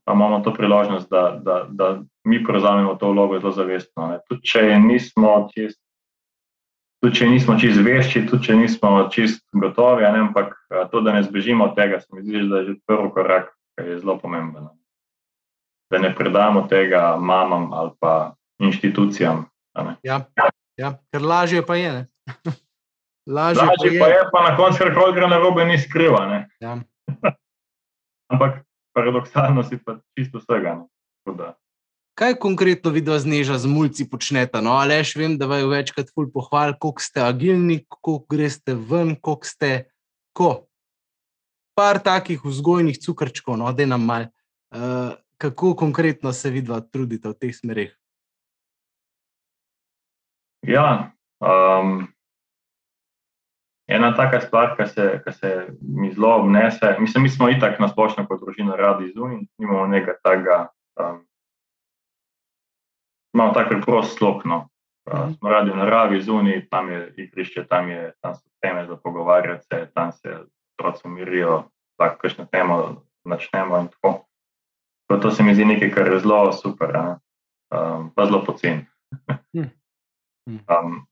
pa imamo to priložnost, da, da, da mi prevzamemo to vlogo zelo zavestno. Tudi če nismo čist, tudi če nismo čist vešči, tudi če nismo čist gotovi, ne, ampak to, da ne zbežimo od tega, se mi zdi, da je že prvi korak, ki je zelo pomemben. Da ne predamo tega mamam ali pa inštitucijam. Ja, ja, ker lažje pa je. lažje, lažje pa, je. pa je, pa na koncu, ker gre na robe, ni skriva. Ja. ampak paradoksalno si pa čisto vsega. Kaj konkretno vidva z neža z mulci počnete? No, ali ješ vem, da vaju večkrat ful pohval, koliko ste agilni, koliko greste ven, koliko ste ko. Par takih vzgojnih cukrčkov, no, da nam mal. Uh, kako konkretno se vidva trudite v teh smerih? Ja, um, ena taka stvar, ki se, se mi zelo obnese. Mislim, mi smo itak na splošno kot družina radi zunaj, nimamo nekaj takega. Um, imamo tako preprost slog. No. Uh, smo radi v naravi zunaj, tam je igrišče, tam, je, tam so teme za pogovarjati se, tam se otroci umirijo, tako kakšno temo načnemo in tako. To, to se mi zdi nekaj, kar je zelo super, um, pa zelo pocen. Hm. Hm. um,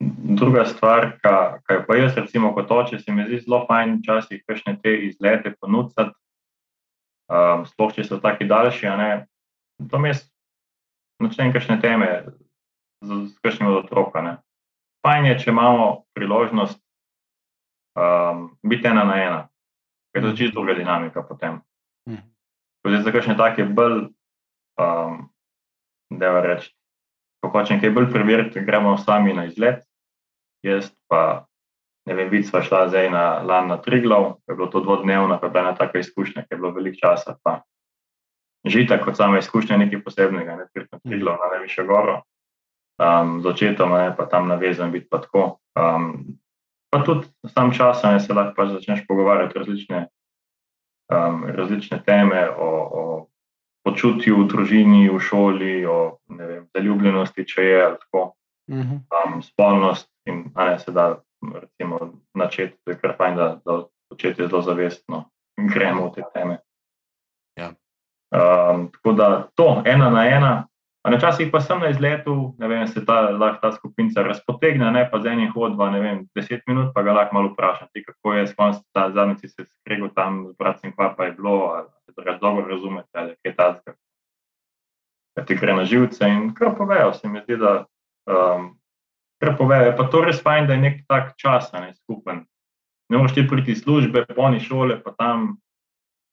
Druga stvar, kaj pa jaz, recimo, kot oče, se mi zdi zelo fajn, včasih kakšne te izlete ponuditi, um, sploh če so taki daljši. To mi je načnem kakšne teme z, z kakšnim od otroka. Ne. Fajn je, če imamo priložnost um, biti ena na ena, ker je to čisto druga dinamika potem. Mm. Zdaj, za kakšne take bolj, um, da rečem, ko hočem kaj bolj preveriti, gremo sami na izlet jaz pa ne vem, vid sva šla zdaj na lan na Triglav, je bilo to dvodnevno, pa je bila ena taka izkušnja, ki je bilo veliko časa. Pa žita kot sama izkušnja nekaj posebnega, ne pridem na Triglav na najvišjo goro, um, z očetom, ne pa tam navezan biti pa tako. Um, pa tudi sam čas, ne se lahko pa začneš pogovarjati različne, um, različne teme o, o počutju v družini, v šoli, o vem, zaljubljenosti, če je tako, Mhm. um, spolnost in a ne se da recimo, načeti, to je kar fajn, da, da začeti zelo zavestno in gremo v te teme. Ja. Um, tako da to, ena na ena. A Včasih pa sem na izletu, ne vem, se ta, lahko ta skupina razpotegne, ne pa z enim hodba, ne vem, deset minut, pa ga lahko malo vprašam, ti, kako je, skonc ta zadnjič se skregal tam z bratcem, kva pa je bilo, ali se drugače dobro razumete, ali kaj takega. Da ti gre na živce in kar povejo, se mi zdi, da um, kar povejo. Je pa to res fajn, da je nek tak čas, ne skupen. Ne moreš ti priti iz službe, poni šole, pa tam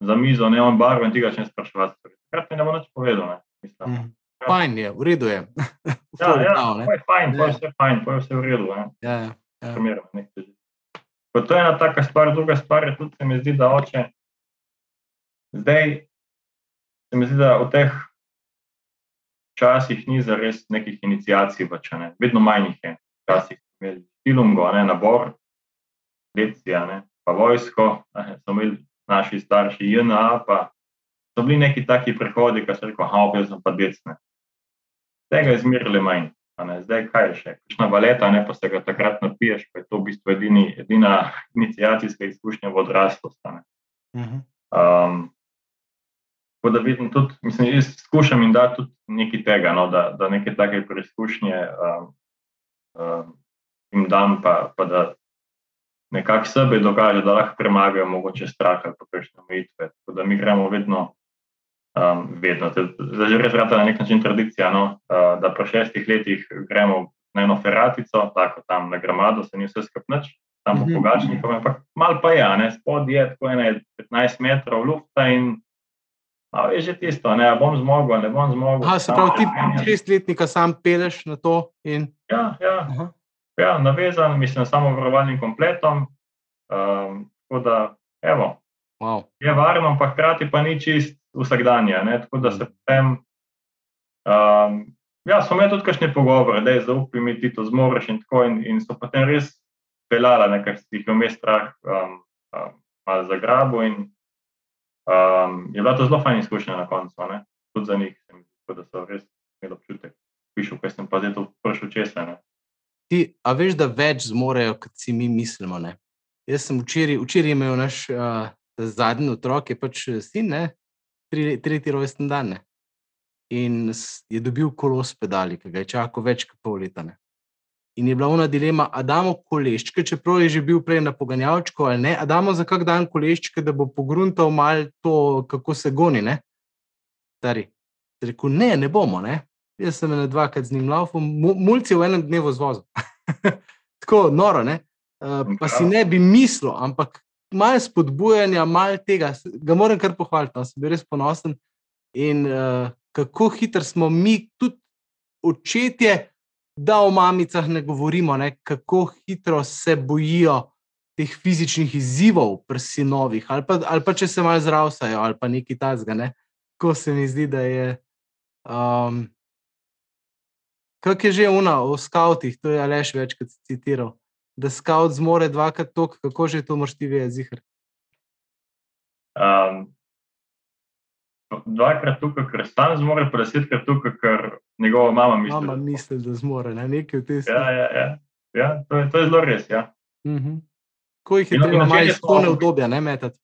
za mizo, ne on barvo in tega še ne sprašovati. Takrat mi ne bo nič povedal, ne, mislim. Mhm. Fajn je, v redu je. Ja, Full ja, prav, je fajn, Ja. vse fajn, to je vse v redu. Ne. Ja, ja, ja. Pa to je ena taka stvar, druga stvar je tudi, se mi zdi, da oče. Zdaj se mi zdi, da v teh časih ni za res nekih inicijacij, več, a ne. vedno manj jih je. Včasih smo imeli filmgo, ne, nabor, lekcija, ne, pa vojsko, ne, so imeli naši starši JNA, pa so bili neki taki prehodi, ki so rekli, ha, jaz sem pa decne. Tega je zmerili manj. zdaj kaj je še, kakšna valeta, ne pa se ga takrat napiješ, pa je to v bistvu edini, edina inicijacijska izkušnja v odraslost. a ne. Mhm. Um, tako da vidim tudi, mislim, jaz skušam jim dati tudi nekaj tega, no, da, da neke take preizkušnje um, um, jim dam, pa, pa da nekako sebe dokaže, da lahko premagajo mogoče strah ali pa kakšne omejitve. Tako da mi gremo vedno, um, vedno, zdaj že res vrata na nek način tradicija, no, uh, da po šestih letih gremo na eno feratico, tako tam na gramado, se ni vse skupnoč, tam po Mhm. pogačnikom, ampak mal pa je, ne, spod je tako ene 15 metrov lufta in a je že tisto, ne, a bom zmogel, a ne bom zmogel. Aha, se pravi, ti šestletnika sam peleš na to in. Ja, ja, Aha. ja, navezan, mislim, samo varovalnim kompletom. Um, tako da, evo, Wow. je varno, ampak hkrati pa ni čist vsakdanje. Ne? Tako da se potem. Um, ja, smo imeli tudi kakšne pogovore, da je zaupaj mi ti to zmoriš in tako, in, in so potem res peljala, nekaj si jih je vmes strah um, um, malo zagrabo. In um, je bila to zelo fajn izkušnja na koncu, ne? tudi za njih, tako da so res imeli občutek. Pišu, kaj sem pa zdaj to prišel česa. Ne? Ti, a veš, da več zmorejo, kot si mi mislimo. Ne? Jaz sem včeraj, včeraj imel naš uh, zadnji otrok, je pač eh, sin, ne? Tri, tretji rojsten dan. Ne? In je dobil kolo s pedali, ki ga je čakal več kot pol leta. Ne? In je bila ona dilema, a damo koleščke, čeprav je že bil prej na poganjalčku ali ne, a damo za kak dan koleščke, da bo pogruntal mal to, kako se goni. Ne? Stari. Rekel, ne, ne bomo. Ne? Jaz sem ene dvakrat z njim laufal, mu- mulci v enem dnevu zvozil. Tako noro, ne? Uh, pa si ne bi mislil, ampak malo spodbujanja, malo tega, ga moram kar pohvaliti, no, sem bil res ponosen. In uh, kako hitro smo mi, tudi očetje, da o mamicah ne govorimo, ne? kako hitro se bojijo teh fizičnih izzivov pri sinovih, ali pa, ali pa če se malo zdravsajo, ali pa nekaj tasga. Ne? Ko se mi zdi, da je. Um, Kak je že ona o skavtih, to je Aleš večkrat citiral, da skavt zmore dvakrat toliko, kako že to moš ti vedeti, zihar. Um, dvakrat tukaj, ker sam zmore, pa desetkrat tukaj, ker njegova mama misli. Mama misli, da zmore, ne nekaj v tej Ja, smeri. ja, ja. ja to, je, to je zelo res. Ja. Mhm. Ko jih je In- treba malo iz cone obdobja ne metati.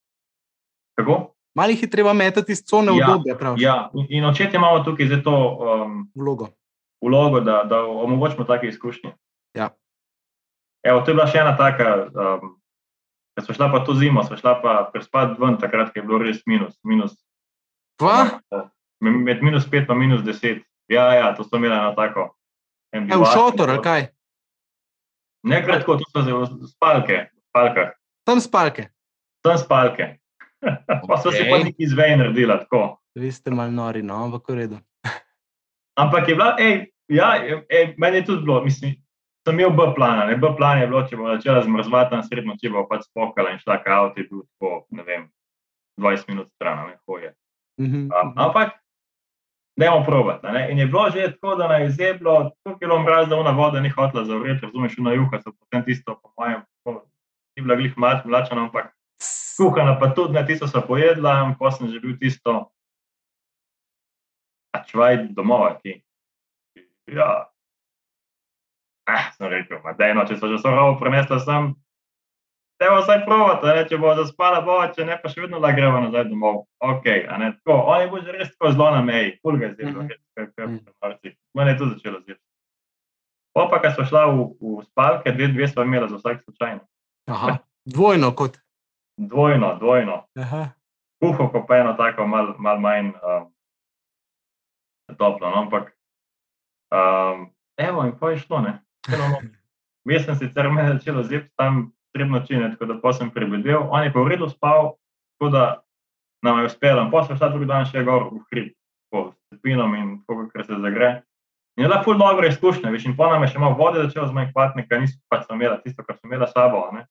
Kako? Malo jih je treba metati iz cone Ja, obdobja, prav. Ja, in, in očetje imamo tukaj za to um, Vlogo. vlogo, da, da omogočimo take izkušnje. Ja. Evo, to je bila še ena taka, um, ker smo šla pa to zimo, smo šla pa prespati ven, takrat je bilo res minus. minus Kva? Med minus pet in minus deset. Ja, ja, to smo imeli na tako. en E, v šotor, ali kaj? Ne kratko, to so zdaj spalke, spalkah, Tam spalke. tam spalke. pa so se pa neki izvej naredila tako. Vi ste mal nori, no, ampak v redu. Ampak je bila, ej, ja, ej, meni je tudi bilo, mislim, sem imel B plana, ne B plan je bilo, če bo začela zmrzvati na srednjo, če bo pač spokala in šla kaut, je bil tako, ne vem, 20 minut stran, ne hoje. Mhm. Um, ampak, dajmo probati. a Ne? In je bilo že tako, da je bilo, tako je bilo mraz, da ona voda ni hotela zavreti, razumeš, na juha so potem tisto, po mojem, ni bila glih mlad, mlačena, ampak kuhana pa tudi, ne, tisto so pojedla, pa sem že bil tisto, čvaj domov, ti. Ja. Eh, sem rekel, da je no, če so že sorovo prenesla sem, bo vsaj provati, če bo zaspala, bo, če ne, pa še vedno da gremo nazaj domov. Ok, a ne tako, oni bo že res tako zelo na meji, fulga zdaj, Mhm. kaj kaj kaj Mene je to začelo zdaj. Pa pa, ko smo šla v, v spalke, dve, dve smo imela za vsak slučajno. Aha, dvojno kot. Dvojno, dvojno. Aha. Kuho, ko pa eno tako mal, mal manj um, toplo, no, ampak um, evo in pa je šlo, ne. Jaz sem sicer me začelo zjeti tam tri noči, ne, tako da pa sem prebedel, on je pa v redu spal, tako da nam je uspelo. Pa sem šla drugi dan še gor v hrib, po cepinom in tako, ker se zagre. In je bila ful dobra izkušnja, veš, in pa nam je še malo vode začelo zmanjkovati, ker nismo pač imela tisto, kar smo imela sabo, ne.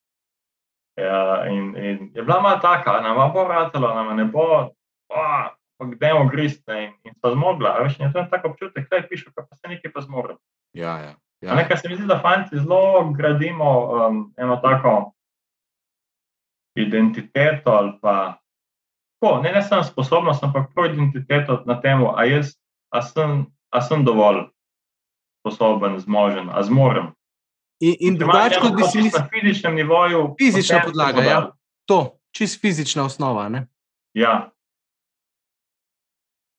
Ja, in, in je bila malo taka, nam bo vrtalo, nam ne bo, pa gremo griste in, in so zmogla. Veš, in je to en tak občutek, kaj piše, pa se nekaj pa zmore. Ja, ja. Ja. Nekaj se mi zdi, da fanti zelo gradimo um, eno tako identiteto ali pa, tako, ne, ne samo sposobnost, ampak prav identiteto na tem, a jaz, a sem, a sem dovolj sposoben, zmožen, a zmorem. In, in drugače, kot bi si mislil. mislil, Na fizičnem nivoju. Fizična potem podlaga, ja. to, čist fizična osnova. Ne? Ja.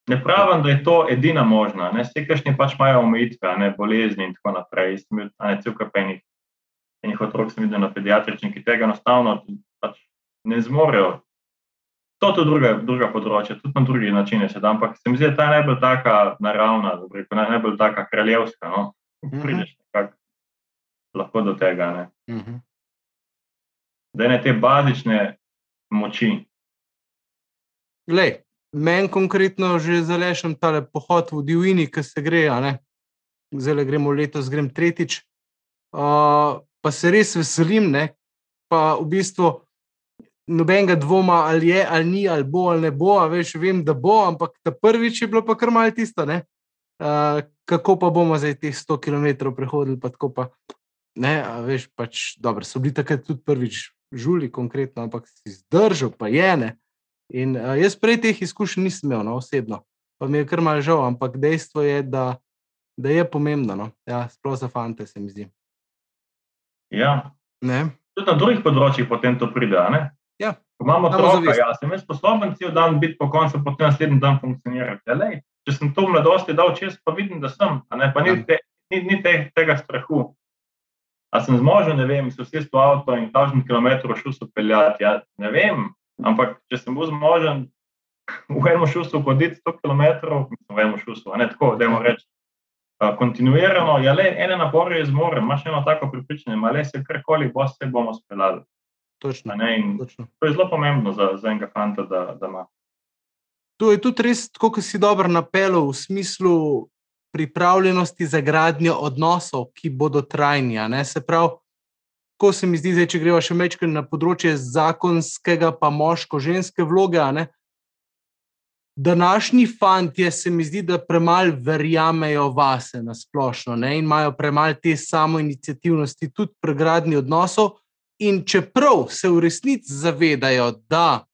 Ne pravim, da je to edina možna. Vse, kašni pač imajo omejitve, ne bolezni in tako naprej. Sem bil ne cel kapenih. Enih otrok sem videl na pediatrični, ki tega enostavno pač ne zmorejo. To je tudi druga, druga področja, tudi na drugi načine se da, ampak se mi zdi, da je ta najbolj taka naravna, rekel, naj- najbolj taka kraljevska. No? Mhm. Prideš nekako lahko do tega. Ne? -huh. Da ne te bazične moči. Glej, meni konkretno že zalešem tale pohod v divjini, ki se gre, a ne. Zdaj gremo letos, grem tretjič. Uh, pa se res veselim, ne. Pa v bistvu nobenega dvoma, ali je, ali ni, ali bo, ali ne bo, a veš, vem, da bo, ampak ta prvič je bilo pa kar malo tisto. Uh, kako pa bomo zdaj teh 100 km prehodili, pa tako pa. Ne, veš, pač dobro, so bili takrat tudi prvič žuli, konkretno, ampak si zdržal, pa je ne. In uh, jaz prej teh izkušenj nisem imel, no, osebno, pa mi je kar mal žal, ampak dejstvo je, da, da je pomembno. No. Ja, sploh za fante se mi zdi. Ja, Ne? tudi na drugih področjih potem to pride. Ne? Ja. Ko imamo Samo otroka, zavest. ja, sem jaz sposoben cel dan biti po koncu, potem naslednji dan funkcionirati. Ja, lej, če sem to v mladosti dal čez, pa vidim, da sem, ne, pa ni, Ja. te, ni, ni te, tega strahu. A sem zmožen, ne vem, se vsi v avto in tažen kilometr šel so peljati, ja, ne vem, ampak če sem bil zmožen v enem šusu hoditi 100 km, v enem šusu, ne tako, da reči. Uh, kontinuirano, ja, le ene napore je zmorem, imaš eno tako pripričanje, ma le se karkoli bo, se bomo speljali. Točno. točno. to je zelo pomembno za, za enega fanta, da, da ima. To je tudi res, kot si dobro napeljal, v smislu pripravljenosti za gradnjo odnosov, ki bodo trajni. Se pravi, ko se mi zdi, zdaj, če gremo še večkrat na področje zakonskega, pa moško-ženske vloge. ne, Današnji fantje se mi zdi, da premalo verjamejo vase na splošno ne, in imajo premalo te samoinicijativnosti, tudi pri gradnji odnosov. In čeprav se v resnici zavedajo, da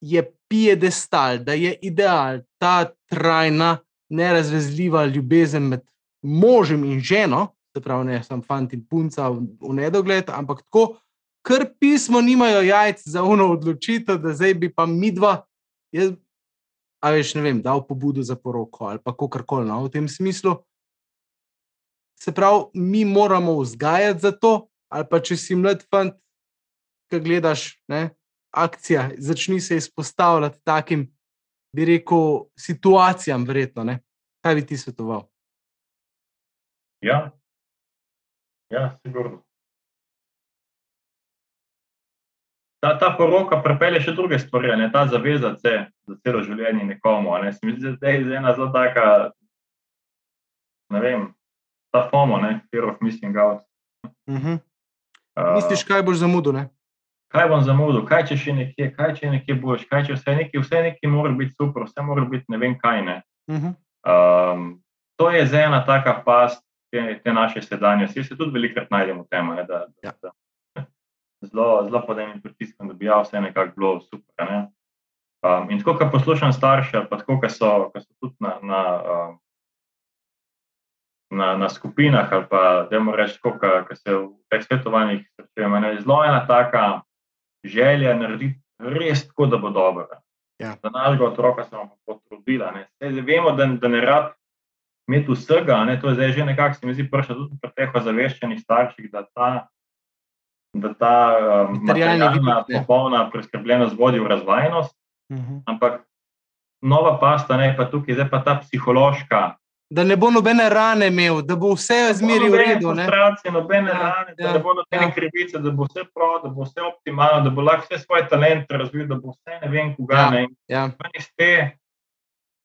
je piedestal, da je ideal ta trajna, nerazvezljiva ljubezen med možem in ženo, se pravi, ne samo fant in punca v, v nedogled, ampak tako, ker pismo nimajo jajc za uno odločitev, da zdaj bi pa midva, jaz, a veš, ne vem, dal pobudo za poroko ali pa kakorkoli no, v tem smislu. Se pravi, mi moramo vzgajati za to, ali pa če si mlad fant, ki gledaš, ne, akcija, začni se izpostavljati takim, bi rekel, situacijam, verjetno. Ne? Kaj bi ti svetoval? Ja, ja sigurno. Ta, ta poroka prepelje še druge stvari, ne ta zaveza se za celo življenje nekomu. Ne? Se mi zdi, da je ena zelo taka, ne vem, ta FOMO, ne, fear of missing out. Uh -huh. Uh, Misliš, kaj boš zamudil? Ne? kaj bom zamudil, kaj če še nekje, kaj če nekje boš, kaj če vse nekje, vse nekje mora biti super, vse mora biti ne vem kaj. Ne. Uh -huh. Um, to je zdaj ena taka past te, te naše sedanjosti. Se tudi velikrat najdem v tem, ne, da, Ja. da, zelo, zelo pod enim pritiskom, da bi ja, vse nekako bilo super. Ne. Um, in tako, ko poslušam starše, pa tako, ko so, ko so tudi na, na, uh, na, na skupinah, ali pa da moramo reči, kako se v teh svetovanjih srečujemo. Zelo ena taka želja narediti res tako, da bo dobro. Ja. Za našega otroka smo potrudili. Vemo, da, da ne rab imeti vsega. Ne? To je zdaj že nekako, se mi zdi, prišlo tudi pri teh ozaveščenih starših, da ta, da ta um, materialna, popolna preskrbljenost vodi v razvajnost. Uh mhm. -huh. Ampak nova pasta, ne pa tukaj, zdaj pa ta psihološka da ne bo nobene rane imel, da bo vse zmeri v redu. Ne bo nobene ja, rane, ja, da ne bo nobene ja. krivice, da bo vse prav, da bo vse optimalno, da bo lahko vse svoje talente razvil, da bo vse ne vem, koga ja, ne. Ja. Ste,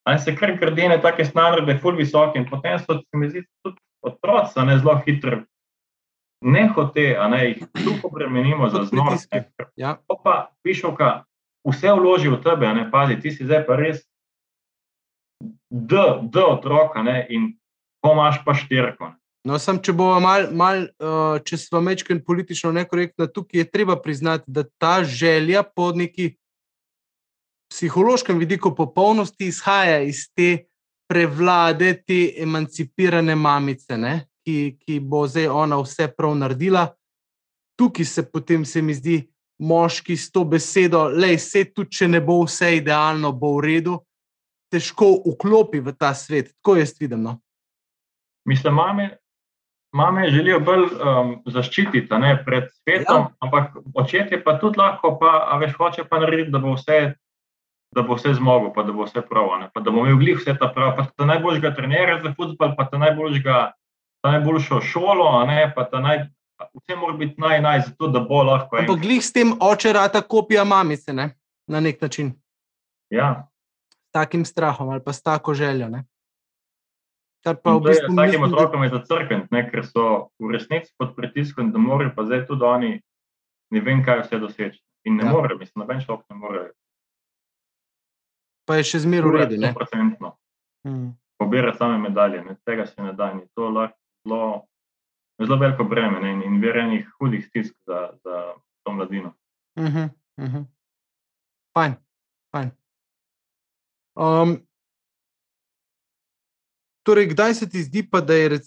ali se kar gradine, take standarde, ful visoke in potem so se mi zdi tudi otroci, zelo hitro. Ne hote, a ne jih tu obremenimo za znov. Ja. Pa pišoka, vse vloži v tebe, ne pazi, ti si zdaj pa res da, da otroka ne, in ko imaš pa štirko. Ne. No, sem, če bomo mal, mal, uh, če smo mečken politično nekorektni, tukaj je treba priznati, da ta želja po neki psihološkem vidiku popolnosti izhaja iz te prevlade, te emancipirane mamice, ne, ki, ki bo zdaj ona vse prav naredila. Tukaj se potem, se mi zdi, moški s to besedo, le vse, tudi če ne bo vse idealno, bo v redu težko vklopi v ta svet. Tako jaz vidim. No? Mislim, mame, mame želijo bolj um, zaščititi ne, pred svetom, ja. ampak očetje pa tudi lahko, pa, a veš, hoče pa narediti, da bo vse. Da bo vse zmogel, pa da bo vse prav, pa da bo imel glih vse ta prav, pa da najboljšega trenera za futbol, pa da najboljšega, da najboljšo šolo, ne, pa da naj, vse mora biti naj, naj, zato da bo lahko. Ampak glih s tem oče rata kopija mamice, ne, na nek način. Ja, takim strahom ali pa s tako željo. Ne? Kar pa v bistvu. S takim otrokom je zacrkven, ker so v resnici pod pritiskom, da morajo pa zdaj tudi oni ne vem, kaj vse doseči. In ne ja. morejo, mislim, noben šok ne more. Pa je še zmeraj v redu. Hmm. Pobirati same medalje, ne? tega se ne da. In to lahko zelo, zelo veliko breme ne? in verenih hudih stisk za, za to mladino. Uh -huh, uh -huh. Fajn, fajn. Um, torej, kdaj se ti zdi, pa, da je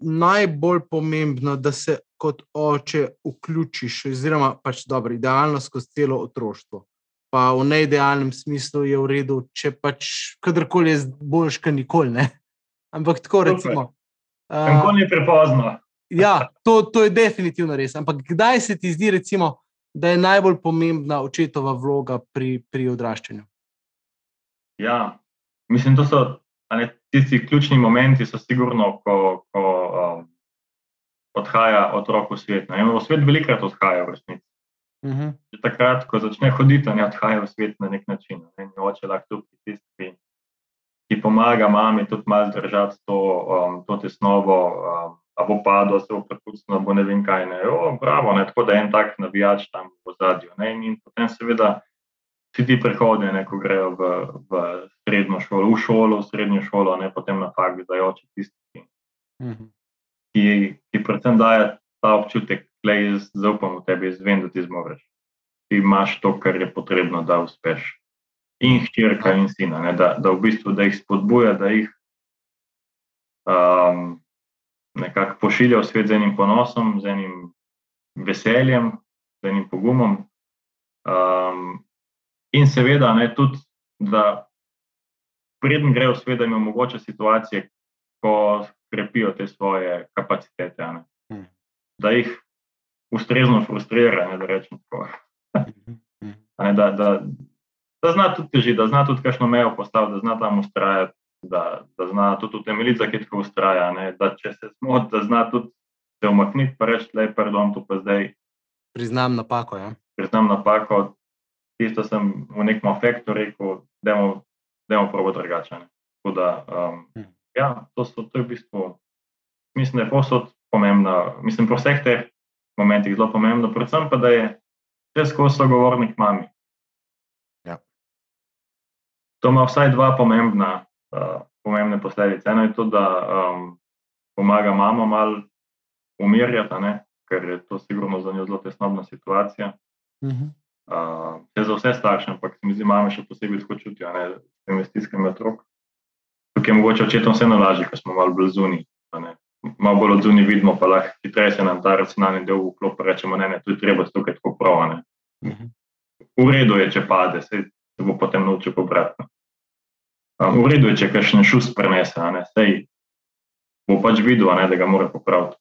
najbolj pomembno, da se kot oče vključiš, oziroma pač dobro, idealno skozi celo otroštvo. Pa v neidealnem smislu je v redu, če pač kadarkoli je boljš, kot nikoli. Ne? Ampak tako recimo. Kako uh, ni prepozno. ja, to, to je definitivno res. Ampak kdaj se ti zdi, recimo, da je najbolj pomembna očetova vloga pri, pri odraščanju? Ja, mislim, da so ne, tisti ključni momenti, so sigurno, ko, ko um, odhaja otrok v svet. Ne. V svet velikrat odhaja v resnici. Uh mhm. -huh. Takrat, ko začne hoditi, ne odhaja v svet na nek način. Ne. Oče lahko tudi tisti, ki pomaga mami tudi malo zdržati to, um, to tesnobo. Um, A bo padlo, se bo prepustilo, bo ne vem kaj. Ne. O, bravo, ne. Tako da je en tak navijač tam v zadju. In, in potem, seveda, vsi ti prehodi, ne, ko grejo v, v srednjo šolo, v šolo, v srednjo šolo, ne potem na fakt, da je oče tisti, mhm. ki, ki predvsem daje ta občutek, da jaz zaupam v tebi, jaz vem, da ti zmoriš. Ti imaš to, kar je potrebno, da uspeš. In hčerka, in sina, ne, da, da v bistvu da jih spodbuja, da jih um, nekako pošilja v svet z enim ponosom, z enim veseljem, z enim pogumom. Um, In seveda, ne, tudi, da preden grejo v svet, da jim omogoča situacije, ko krepijo te svoje kapacitete. Hmm. Da jih ustrezno frustrira, ne, da rečem tako. Hmm. Ne, da, da, da zna tudi težiti, da zna tudi kakšno mejo postaviti, da zna tam ustrajati, da, da zna tudi utemeljiti, zakaj tako ustraja. Ne, da če se smoti, da zna tudi se omakniti, pa reči, je pardon, tu pa zdaj. Priznam napako. Ja. Priznam napako, tisto sem v nekem afektu rekel, da je prav drugače. Da, um, hm. ja, to, so, to je v bistvu, mislim, da je posod pomembno, mislim, po vseh teh momentih zelo pomembno, predvsem pa, da je vse skozi sogovornik mami. Ja. To ima vsaj dva pomembna, uh, pomembne posledice. Eno je to, da um, pomaga mamo malo umirjati, ker je to sigurno za njo zelo tesnobna situacija. Uh. -huh. Uh, za vse starše, ampak se mi zdi, imamo še posebej tako čutijo, da se temi stiskami otrok. tukaj je mogoče očetom vseeno lažje, ker smo malo bolj zunaj. Malo bolj od zunaj vidimo, pa lahko hitreje se nam ta racionalni del vklopi, rečemo, ne, ne, tu je treba tukaj tako prav. Mhm. V redu je, če pade, se, se bo potem naučil pobrati. Um, v redu je, če kaj še šust prenese, sej bo pač videl, ne, da ga mora popraviti.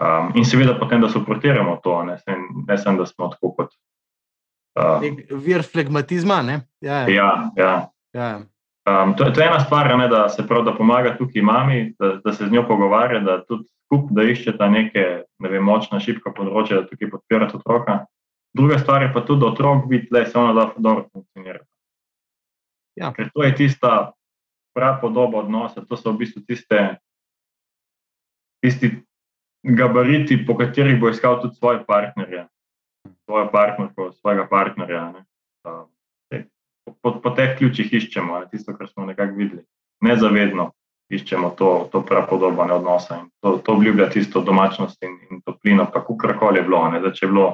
Um, in seveda potem, da suportiramo to, ne, sej, ne sem, da smo tako kot. Uh, Vir flegmatizma, ne? Ja, ja. ja, ja. Um, to, to je ena stvar, ne, da se prav, da pomaga tukaj mami, da, da se z njo pogovarja, da tudi skup, da iščeta neke ne vem, močna, šipka področja, da tukaj podpirate otroka. Druga stvar je pa tudi, da otrok vidi, da se ona da dobro funkcionira. Ja. Ker to je tista prava podoba odnosa, to so v bistvu tiste, tisti gabariti, po katerih bo iskal tudi svoje partnerje, svojo partnerko, svojega partnerja. Po, po teh ključih iščemo ne, tisto, kar smo nekako videli. Nezavedno iščemo to, to pravo podobo odnosa in to, to obljublja tisto domačnost in, in toplino, pa kakorkoli je bilo. Ne, da, če je bilo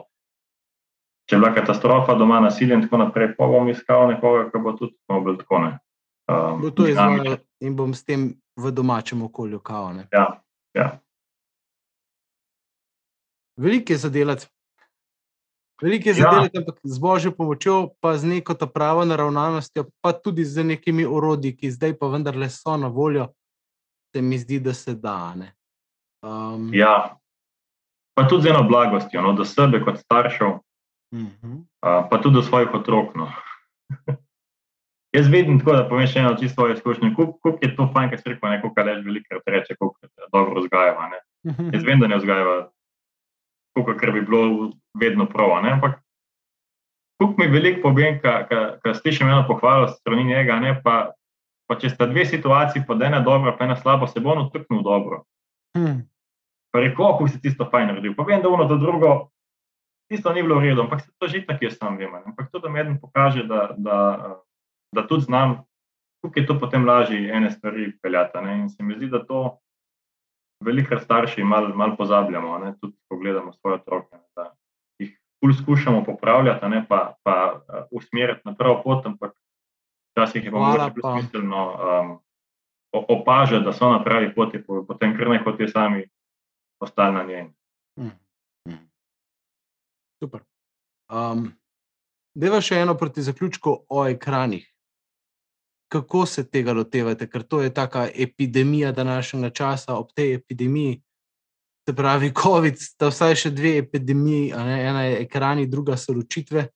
če je bila katastrofa doma, nasilje in tako naprej, pa bom iskal nekoga, ki bo tudi bolj tako. Ne. Um, bo to izvajal in bom s tem v domačem okolju kao. Ja, ja. Veliko je zadelati. Veliko je ja. zadelati, ampak z božjo pomočjo, pa z neko ta pravo naravnanostjo, pa tudi z nekimi urodji, ki zdaj pa vendarle so na voljo, se mi zdi, da se da. Um, ja, pa tudi z eno blagostjo, no, do sebe kot staršev, -hmm. uh, pa tudi do svojih otrok. No. Jaz vidim tako, da povem še eno čisto svoje izkušnje. Kako je to fajn, ker se reče, kar lež veliko reče, kako dobro vzgajava. Mm -hmm. Jaz vem, da ne vzgajava, kako bi bilo vedno prav. Ampak kuk mi veliko povem, ker slišim eno pohvalo strani njega, ne, pa, pa če sta dve situaciji, pa ena dobra, pa ena slaba, se bo ono tuknil dobro. Mm. Pa reko, kako si tisto fajn naredil. Pa vem, da ono to drugo tisto ni bilo v redu, ampak se to že tako jaz sam vem. Ampak to, da mi eden pokaže, da, da, da tudi znam, kako je to potem lažje ene stvari peljati. Ne? In se mi zdi, da to velikrat starši malo mal pozabljamo, ne? tudi ko gledamo svoje otroke. Da jih pol skušamo popravljati, ne? pa, pa uh, usmeriti na pravo pot, ampak včasih je pa mogoče smiselno um, opažati, da so na pravi poti, potem kar ne hoče sami ostali na njej. Hmm. Super. Um, Deva še eno proti zaključku o ekranih. Kako se tega lotevate, ker to je taka epidemija današnjega časa, ob tej epidemiji, se pravi, COVID, da vsaj še dve epidemiji, ena je ekrani, druga so ločitve,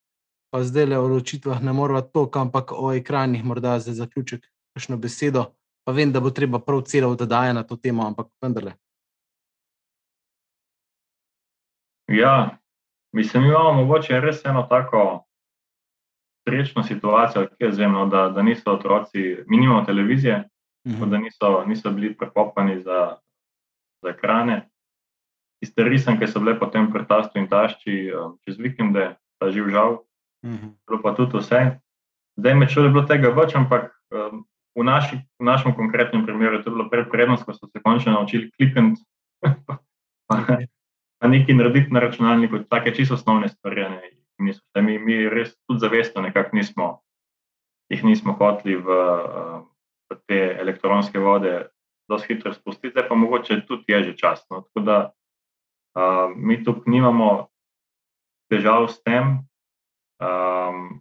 pa zdaj le o ločitvah ne moramo toliko, ampak o ekranih, morda za zaključek, kakšno besedo. Pa vem, da bo treba prav celo oddaje na to temo, ampak vendarle. Ja, Mislim, imamo mogoče res eno tako srečno situacijo, ki je zemno, da, da niso otroci, mi nimamo televizije, uh mhm. -huh. da niso, niso bili prepopani za, za ekrane. Tiste risanke so bile potem pri tastu in tašči um, čez vikende, ta živ žal, uh mhm. -huh. pa tudi vse. Zdaj me je bilo tega več, ampak um, v, naši, v našem konkretnem primeru je to bilo prednost, ko so se končno naučili klikati. na neki narediti na računalniku, tako čisto osnovne stvari. Mi, mi res tudi zavestno nekako nismo, jih nismo hoteli v, v te elektronske vode zelo hitro spustiti, zdaj pa mogoče tudi je že čas. No. Tako da uh, mi tukaj nimamo težav s tem. Um,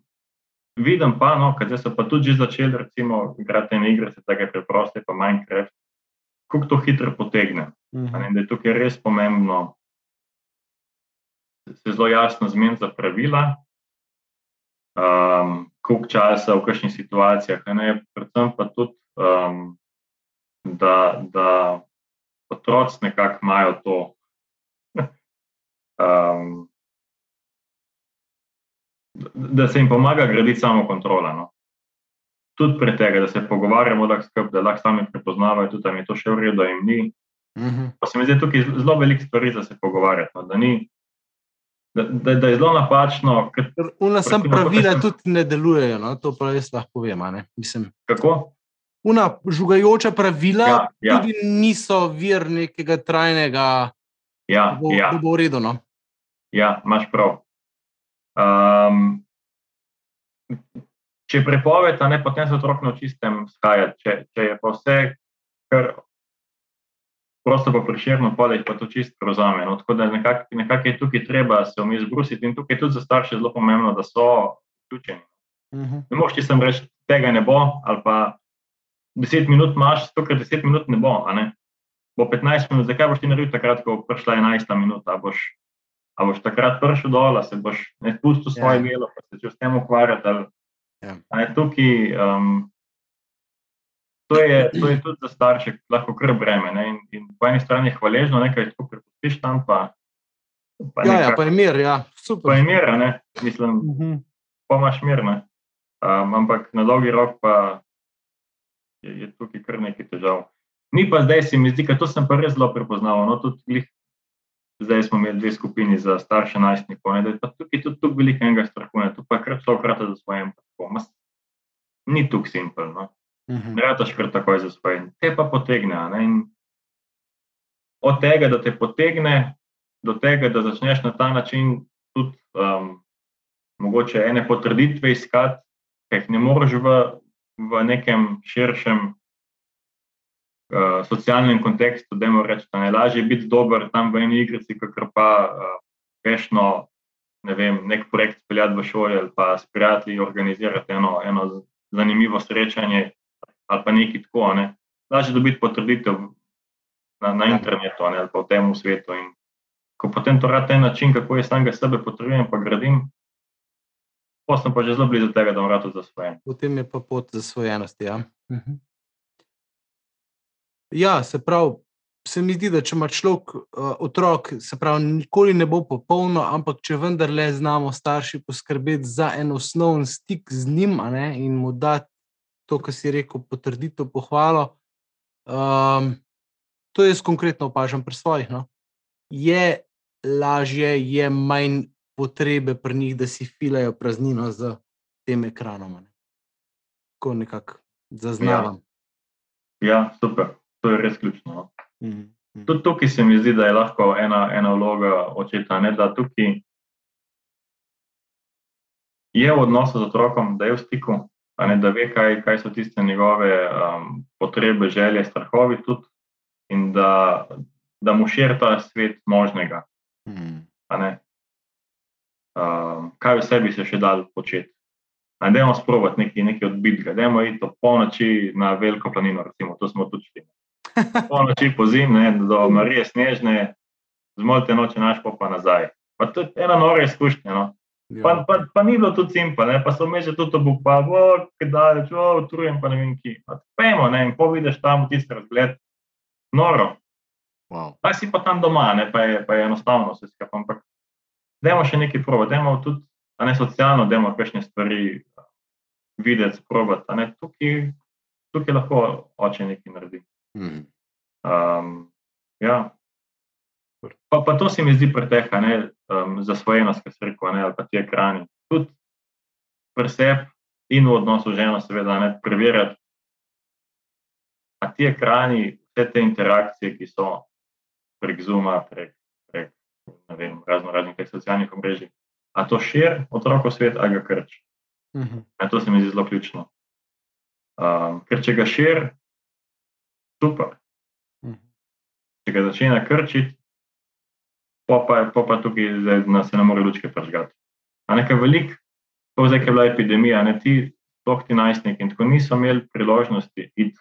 vidim pa, no, da so pa tudi začeli, recimo, igrati na igre, tako preproste, pa Minecraft, kako to hitro potegne. Uh -huh. ne, da je tukaj res pomembno se zelo jasno zmeniti za pravila, um, koliko časa v kakšnih situacijah. Ne, predvsem pa tudi, um, da, da otroci nekako imajo to. Um, da se jim pomaga graditi samo kontrolo. No. Tudi pri tega, da se pogovarjamo, da, skrb, da lahko sami prepoznavajo, tudi da je to še v redu, in ni. Uh mhm. -huh. Pa se mi zdi, da tukaj zelo veliko stvari za se pogovarjati. No, da ni, da, da, da je zelo napačno. Una sam pravila potem... tudi ne delujejo, no? to pa res lahko povem. Kako? Una žugajoča pravila ja, ja. tudi niso vir nekega trajnega, ja, bo, ja. bo uredno. No? Ja, imaš prav. Um, če je prepoved, ne, potem se otrok nauči s tem skajati. Če, če je pa vse, kar prosto pa priširno polje, pa to čist prevzame. No, tako da nekako nekak je tukaj treba se vmes brusiti in tukaj je tudi za starše zelo pomembno, da so vključeni. Uh mhm. -huh. Ne moš ti sem reči, tega ne bo, ali pa deset minut imaš, tukaj deset minut ne bo, ne? bo 15 minut, zakaj boš ti naredil takrat, ko prišla 11 minut, a boš, a boš takrat prišel dol, a se boš ne spustil svoje delo, ja. pa se če s tem ukvarjati. Ali, ja. Tukaj um, to je, to je tudi za starše lahko kar breme. In, in po eni strani je hvaležno, nekaj tako prepustiš tam. Pa, pa ja, ja, pa je mir, ja, super. Pa je mir, ne, mislim, uh. -huh. pa imaš mir. Um, ampak na dolgi rok pa je, je tukaj kar nekaj težav. Mi pa zdaj, se mi zdi, to sem pa res zelo prepoznal. No, tudi, zdaj smo imeli dve skupini za starše najstnikov, da je tukaj tudi tukaj veliko enega strahu, tu pa kar so krata za svojim. Ni tukaj simpel. No. -hmm. Ne rečeš kar takoj za svoje, te pa potegne. Od tega, da te potegne, do tega, da začneš na ta način tudi um, mogoče ene potrditve iskati, ki jih ne moreš v, v nekem širšem uh, socialnem kontekstu, da je reči, da je lažje biti dober tam v eni igrici, kot pa uspešno. Uh, Ne vem, nek projekt speljati v šoli ali pa s prijatelji organizirati eno, eno zanimivo srečanje, ali pa nekaj tako. Ne. Lažje dobiti potrditev na, na internetu ne, ali pa v tem svetu. In ko potem to rade na način, kako jaz samega sebe potrebujem, pa gradim, pa sem pa že zelo blizu tega, da bom rad zasvojen. Potem je pa pot zasvojenosti. Ja. Mhm. ja, se pravi. Se mi zdi, da če ima človek uh, otrok, se pravi, nikoli ne bo popolno, ampak če vendarle znamo starši poskrbeti za en osnovni stik z njim ne, in mu dati to, kar si rekel, potrditev, pohvalo. Um, to jaz konkretno opažam pri svojih. No. Je lažje, je manj potrebe pri njih, da si filajo praznino z tem ekranom. Ne. Tako nekako zaznavam. Ja. ja, super, to je res ključno. No. Mm -hmm. Tudi tukaj se mi zdi, da je lahko ena, ena vloga očeta, ne, da tukaj je v odnosu z otrokom, da je v stiku, ne, da ve, kaj, kaj so tiste njegove um, potrebe, želje, strahovi, tudi, in da, da mu širi ta svet možnega. Hmm. Um, kaj vse bi se še dal početi? Najdemo sprovat nekaj, nekaj odbitega, da je to polnoči na veliko planino, recimo, to smo tudi šli. Polnoči po zimi, do Marije Snežne, zmolte noče naš pa nazaj. Pa to je ena nora izkušnja. No? Ja. Pa, pa, pa ni bilo tudi simpa, ne? pa so me že tudi obu, pa kdaj, če utrujem, pa ne vem ki. Pejmo, ne, in ko vidiš tam tisti razgled, noro. Wow. Pa si pa tam doma, ne, pa je, pa je enostavno vse skupaj. Ampak, dajmo še nekaj prova, dajmo tudi, a ne socialno, dajmo kakšne stvari videti, probati. Tukaj, tukaj lahko oče nekaj naredi. Mm. Um, ja. Pa, pa to se mi zdi preteha, ne, um, za svojenost, ki se reko, ali pa ti ekrani. Tudi pri sebi in v odnosu z ženo, seveda, ne preverjati, a ti ekrani, vse te interakcije, ki so prek Zuma, prek, prek vem, razno raznih teh socialnih omrežij, a to širi otroko svet, a ga krči. Uh mhm. -huh. To se mi zdi zelo ključno. Um, ker če ga širi, super. Uh mhm. -huh. Če ga začne krčiti, pa pa, pa, pa tukaj zdaj, da se ne more lučke pržgati. A nekaj velik, to zdaj, ki je bila epidemija, ne ti, toh ti najstniki in tako niso imeli priložnosti iti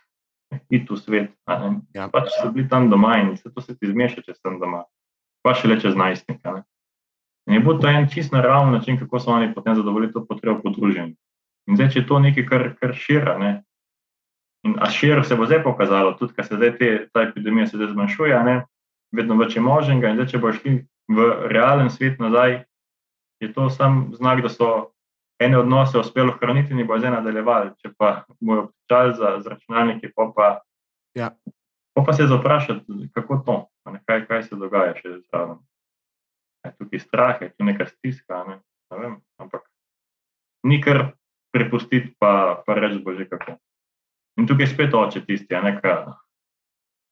it v svet. Ja, pač so bili tam doma in se to se ti zmeša, če sem doma. Pa še le čez najstnika. Ne. In je bil to en čist naraven način, kako so oni potem zadovoljili to potrebo po druženju. In zdaj, če je to nekaj, kar, kar šira, ne, in a širo se bo zdaj pokazalo, tudi, ker se zdaj te, ta epidemija zdaj zmanjšuje, ne, vedno več je možnega. In zdaj, če boš šli v realen svet nazaj, je to sam znak, da so ene odnose uspeli ohraniti in bo zdaj nadaljevali. Če pa bojo čas za, za računalnike, pa, pa, ja. pa, pa se zaprašati, kako to, ne, kaj, kaj se dogaja še zraven. Tukaj je strah, je tu neka stiska. Ne, ne vem, ampak ni kar prepustiti, pa, pa reči, bože, kako. In tukaj je spet oče tisti, ki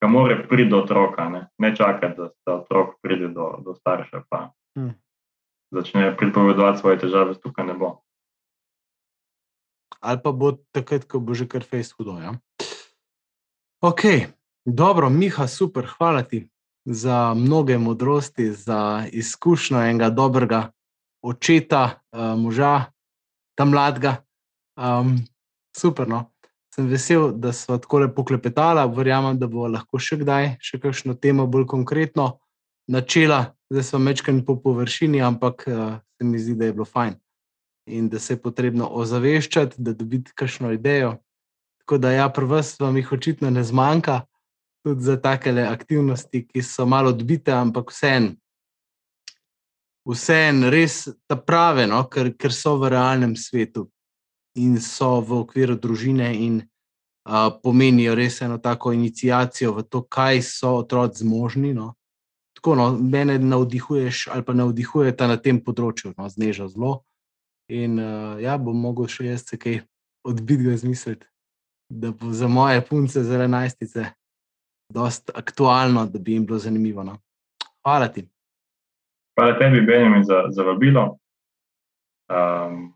ki mora priti do otroka, ne, ne čakati, da, da otrok pride do, do starša, pa hmm. začne pripovedovati svoje težave, tukaj ne bo. ali pa bo takrat, ko bo že kar fejs hudo. Ja? Ok, dobro, Miha, super, hvala ti za mnoge modrosti, za izkušnjo enega dobrega očeta, uh, moža, tam mladega. Um, super. No. Sem vesel, da smo tako lepo klepetali. Verjamem, da bo lahko še kdaj še kakšno temo bolj konkretno načela. Zdaj smo mečkani po površini, ampak uh, se mi zdi, da je bilo fajn in da se je potrebno ozaveščati, da dobiti kakšno idejo. Tako da, ja, pri vas vam jih očitno ne zmanjka, tudi za take aktivnosti, ki so malo odbite, ampak vseeno vseeno res ta prave, no? ker, ker so v realnem svetu in so v okviru družine in uh, pomenijo res eno tako inicijacijo v to, kaj so otroci zmožni. No? Tako, no, mene navdihuješ ali pa navdihujete na tem področju, no, zneža zelo. In uh, ja, bom mogel še jaz se kaj odbiti, razmisliti, da bo za moje punce, za enajstice, dosta aktualno, da bi jim bilo zanimivo. No. Hvala ti. Hvala tebi, Benjamin, za, za vabilo. Um,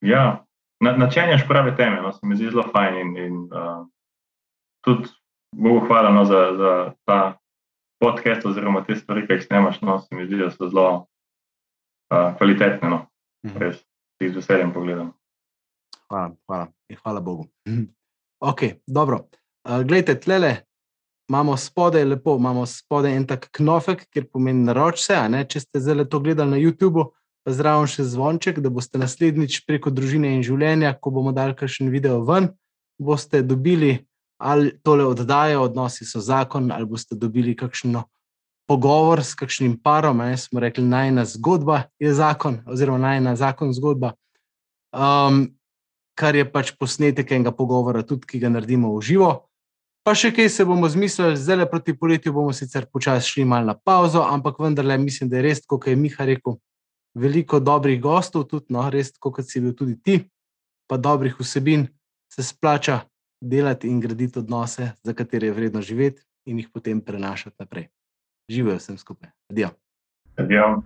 ja, načenjaš prave teme, no, se mi zdi zelo fajn in, in uh, tudi Bogu hvala no, za, za ta podcast oziroma te stvari, ki jih snemaš, no, se mi zdi, da so zelo uh, kvalitetne, no, mhm. res, ti z veseljem pogledam. Hvala, hvala, in hvala Bogu. Ok, dobro. Uh, glejte, tlele, imamo spodaj lepo, imamo spodaj en tak knofek, kjer pomeni naroč se. Če ste zdaj to gledali na YouTubu, pa zraven še zvonček, da boste naslednjič preko družine in življenja, ko bomo dali kakšen video ven, boste dobili ali tole oddajo, odnosi so zakon, ali boste dobili kakšno. Pogovor s kakšnim parom, ne, smo rekli, najna zgodba je zakon, oziroma najna zakon zgodba, um, kar je pač posnetek enega pogovora, tudi ki ga naredimo v živo. Pa še kaj se bomo zmislili, zdaj le proti poletju bomo sicer počasi šli malo na pauzo, ampak vendarle mislim, da je res, kot je Miha rekel, veliko dobrih gostov, tudi no, res, kot si bil tudi ti, pa dobrih vsebin, se splača delati in graditi odnose, za katere je vredno živeti in jih potem prenašati naprej. Živijo vsem skupaj. Adijo. Adijo.